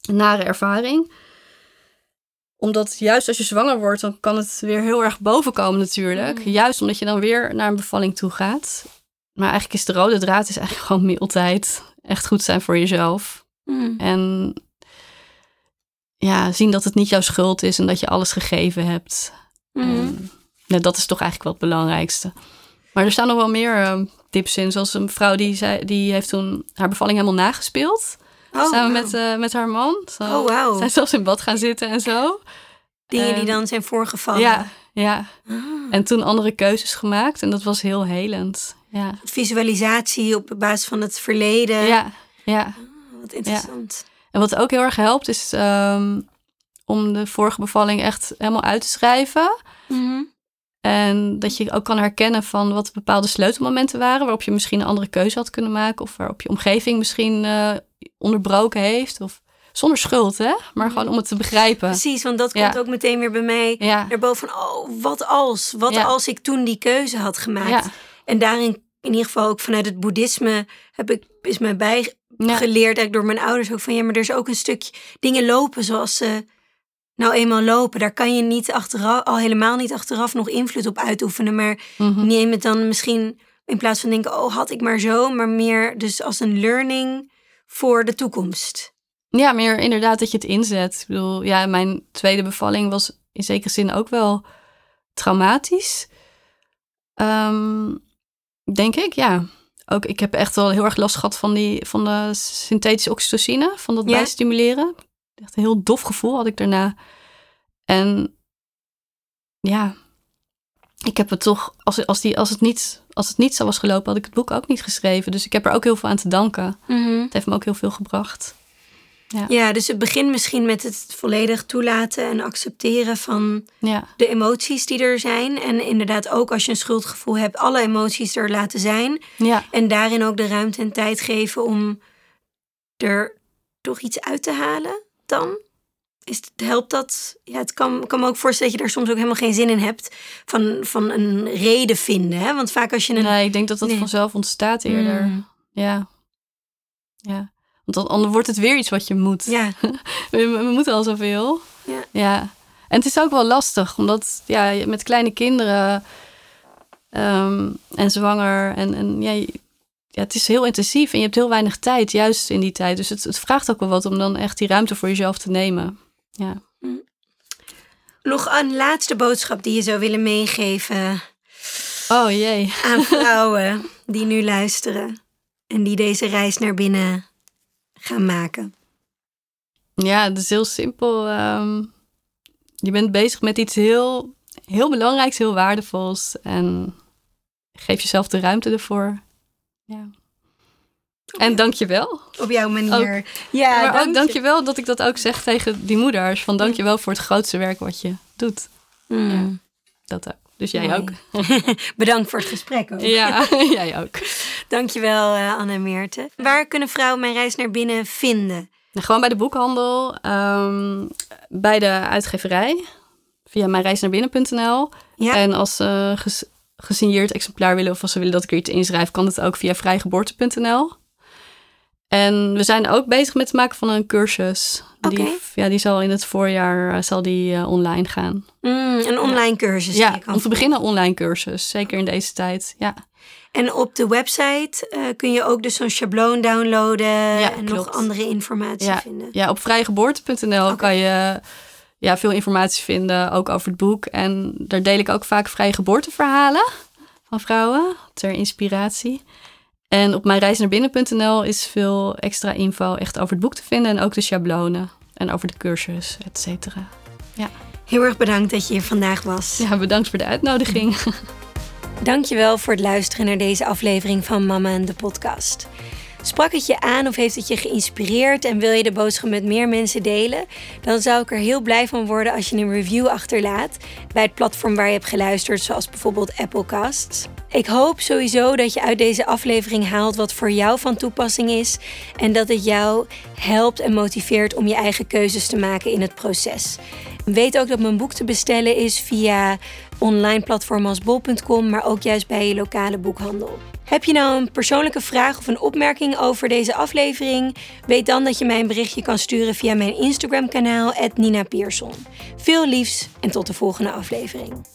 nare ervaring. Omdat juist als je zwanger wordt, dan kan het weer heel erg bovenkomen natuurlijk. Mm. Juist omdat je dan weer naar een bevalling toe gaat. Maar eigenlijk is de rode draad is eigenlijk gewoon mildheid. Echt goed zijn voor jezelf. En ja, zien dat het niet jouw schuld is en dat je alles gegeven hebt. En, ja, dat is toch eigenlijk wel het belangrijkste. Maar er staan nog wel meer eh, tips in. Zoals een vrouw die, zei, die heeft toen haar bevalling helemaal nagespeeld. Oh, samen met, eh, met haar man. Zo, Oh, wauw. Zijn zelfs in bad gaan zitten en zo. Dingen die dan zijn voorgevallen. Ja, ja. Ah. En toen andere keuzes gemaakt. En dat was heel helend. Ja, Visualisatie op basis van het verleden. ja, ja. Wat interessant. En wat ook heel erg helpt is ehm, om de vorige bevalling echt helemaal uit te schrijven. Mhm. En dat je ook kan herkennen van wat bepaalde sleutelmomenten waren. Waarop je misschien een andere keuze had kunnen maken. Of waarop je omgeving misschien eh, onderbroken heeft. Of zonder schuld, hè? Maar gewoon om het te begrijpen. Precies, want dat Ja. komt ook meteen weer bij mij Ja, naar boven van, oh, wat als? Wat Ja. als ik toen die keuze had gemaakt? En daarin, in ieder geval ook vanuit het boeddhisme, heb ik, is mij bijgeleerd eigenlijk door mijn ouders ook van, ja, maar er is ook een stukje dingen lopen zoals ze nou eenmaal lopen. Daar kan je niet achteraf, al helemaal niet achteraf nog invloed op uitoefenen, maar mhm. neem het dan misschien in plaats van denken, oh, had ik maar zo, maar meer dus als een learning voor de toekomst. ja, meer inderdaad dat je het inzet. Ik bedoel, ja, mijn tweede bevalling was in zekere zin ook wel traumatisch. Ehm, denk ik, ja. Ook, ik heb echt wel heel erg last gehad van, die, van de synthetische oxytocine, van dat Ja. bijstimuleren. Echt een heel dof gevoel had ik daarna. En ja, ik heb het toch, als, als, die, als, het niet, als het niet zo was gelopen, had ik het boek ook niet geschreven. Dus ik heb er ook heel veel aan te danken. Het heeft me ook heel veel gebracht. Ja. ja, dus het begint misschien met het volledig toelaten en accepteren van Ja, de emoties die er zijn. En inderdaad ook als je een schuldgevoel hebt, alle emoties er laten zijn. ja, En daarin ook de ruimte en tijd geven om er toch iets uit te halen dan? Is het, helpt dat? Ja, het kan, kan me ook voorstellen dat je daar soms ook helemaal geen zin in hebt van, van een reden vinden. Hè? Want vaak als je een... nee, ik denk dat dat Nee. vanzelf ontstaat eerder. Mm. Ja. Ja. Want dan, wordt het weer iets wat je moet. Ja, [laughs] We, we moeten al zoveel. Ja. ja. En het is ook wel lastig, omdat ja, met kleine kinderen ehm, en zwanger en, en ja, ja, het is heel intensief en je hebt heel weinig tijd, juist in die tijd. Dus het, het vraagt ook wel wat om dan echt die ruimte voor jezelf te nemen. Ja. nog een laatste boodschap die je zou willen meegeven Oh jee. aan [laughs] vrouwen die nu luisteren en die deze reis naar binnen gaan maken. Ja, het is heel simpel. ehm, je bent bezig met iets heel, heel belangrijks, heel waardevols. En geef jezelf de ruimte ervoor. Ja. En dank je wel. Op jouw manier. Ja, maar dank ook je. dank je wel dat ik dat ook zeg tegen die moeders. Van dank je wel voor het grootste werk wat je doet. Mm. Dat ook. Dus jij ook. [laughs] Bedankt voor het gesprek ook. Ja, [laughs] jij ook. Dankjewel, uh, Anne en Meerte. Waar kunnen vrouwen mijn reis naar binnen vinden? Nou, gewoon bij de boekhandel, ehm, bij de uitgeverij, via mijnreisnaarbinnen.nl. Ja, En als ze ges- gesigneerd exemplaar willen of als ze willen dat ik er iets inschrijf, kan het ook via vrijgeboorte.nl. En we zijn ook bezig met het maken van een cursus. Die, ja, die zal in het voorjaar eh, zal die, eh, online gaan. Mm, een online cursus. ja, om te beginnen een online cursus. Zeker in deze tijd. Ja, En op de website eh, kun je ook dus zo'n schabloon downloaden en nog andere informatie Ja. vinden. ja op vrijgeboorte.nl kan je ja, veel informatie vinden, ook over het boek. En daar deel ik ook vaak vrije geboorteverhalen van vrouwen, ter inspiratie. En op mijnreisnaarbinnen.nl is veel extra info echt over het boek te vinden. En ook de schablonen en over de cursus, et cetera. Heel erg bedankt dat je hier vandaag was. Ja, bedankt voor de uitnodiging. [laughs] Dankjewel voor het luisteren naar deze aflevering van Mama en de podcast. Sprak het je aan of heeft het je geïnspireerd en wil je de boodschap met meer mensen delen? Dan zou ik er heel blij van worden als je een review achterlaat bij het platform waar je hebt geluisterd, zoals bijvoorbeeld Applecasts. Ik hoop sowieso dat je uit deze aflevering haalt wat voor jou van toepassing is en dat het jou helpt en motiveert om je eigen keuzes te maken in het proces. Weet ook dat mijn boek te bestellen is via online platformen als bol.com, maar ook juist bij je lokale boekhandel. Heb je nou een persoonlijke vraag of een opmerking over deze aflevering? Weet dan dat je mij een berichtje kan sturen via mijn Instagram kanaal Nina Pierson. Veel liefs en tot de volgende aflevering.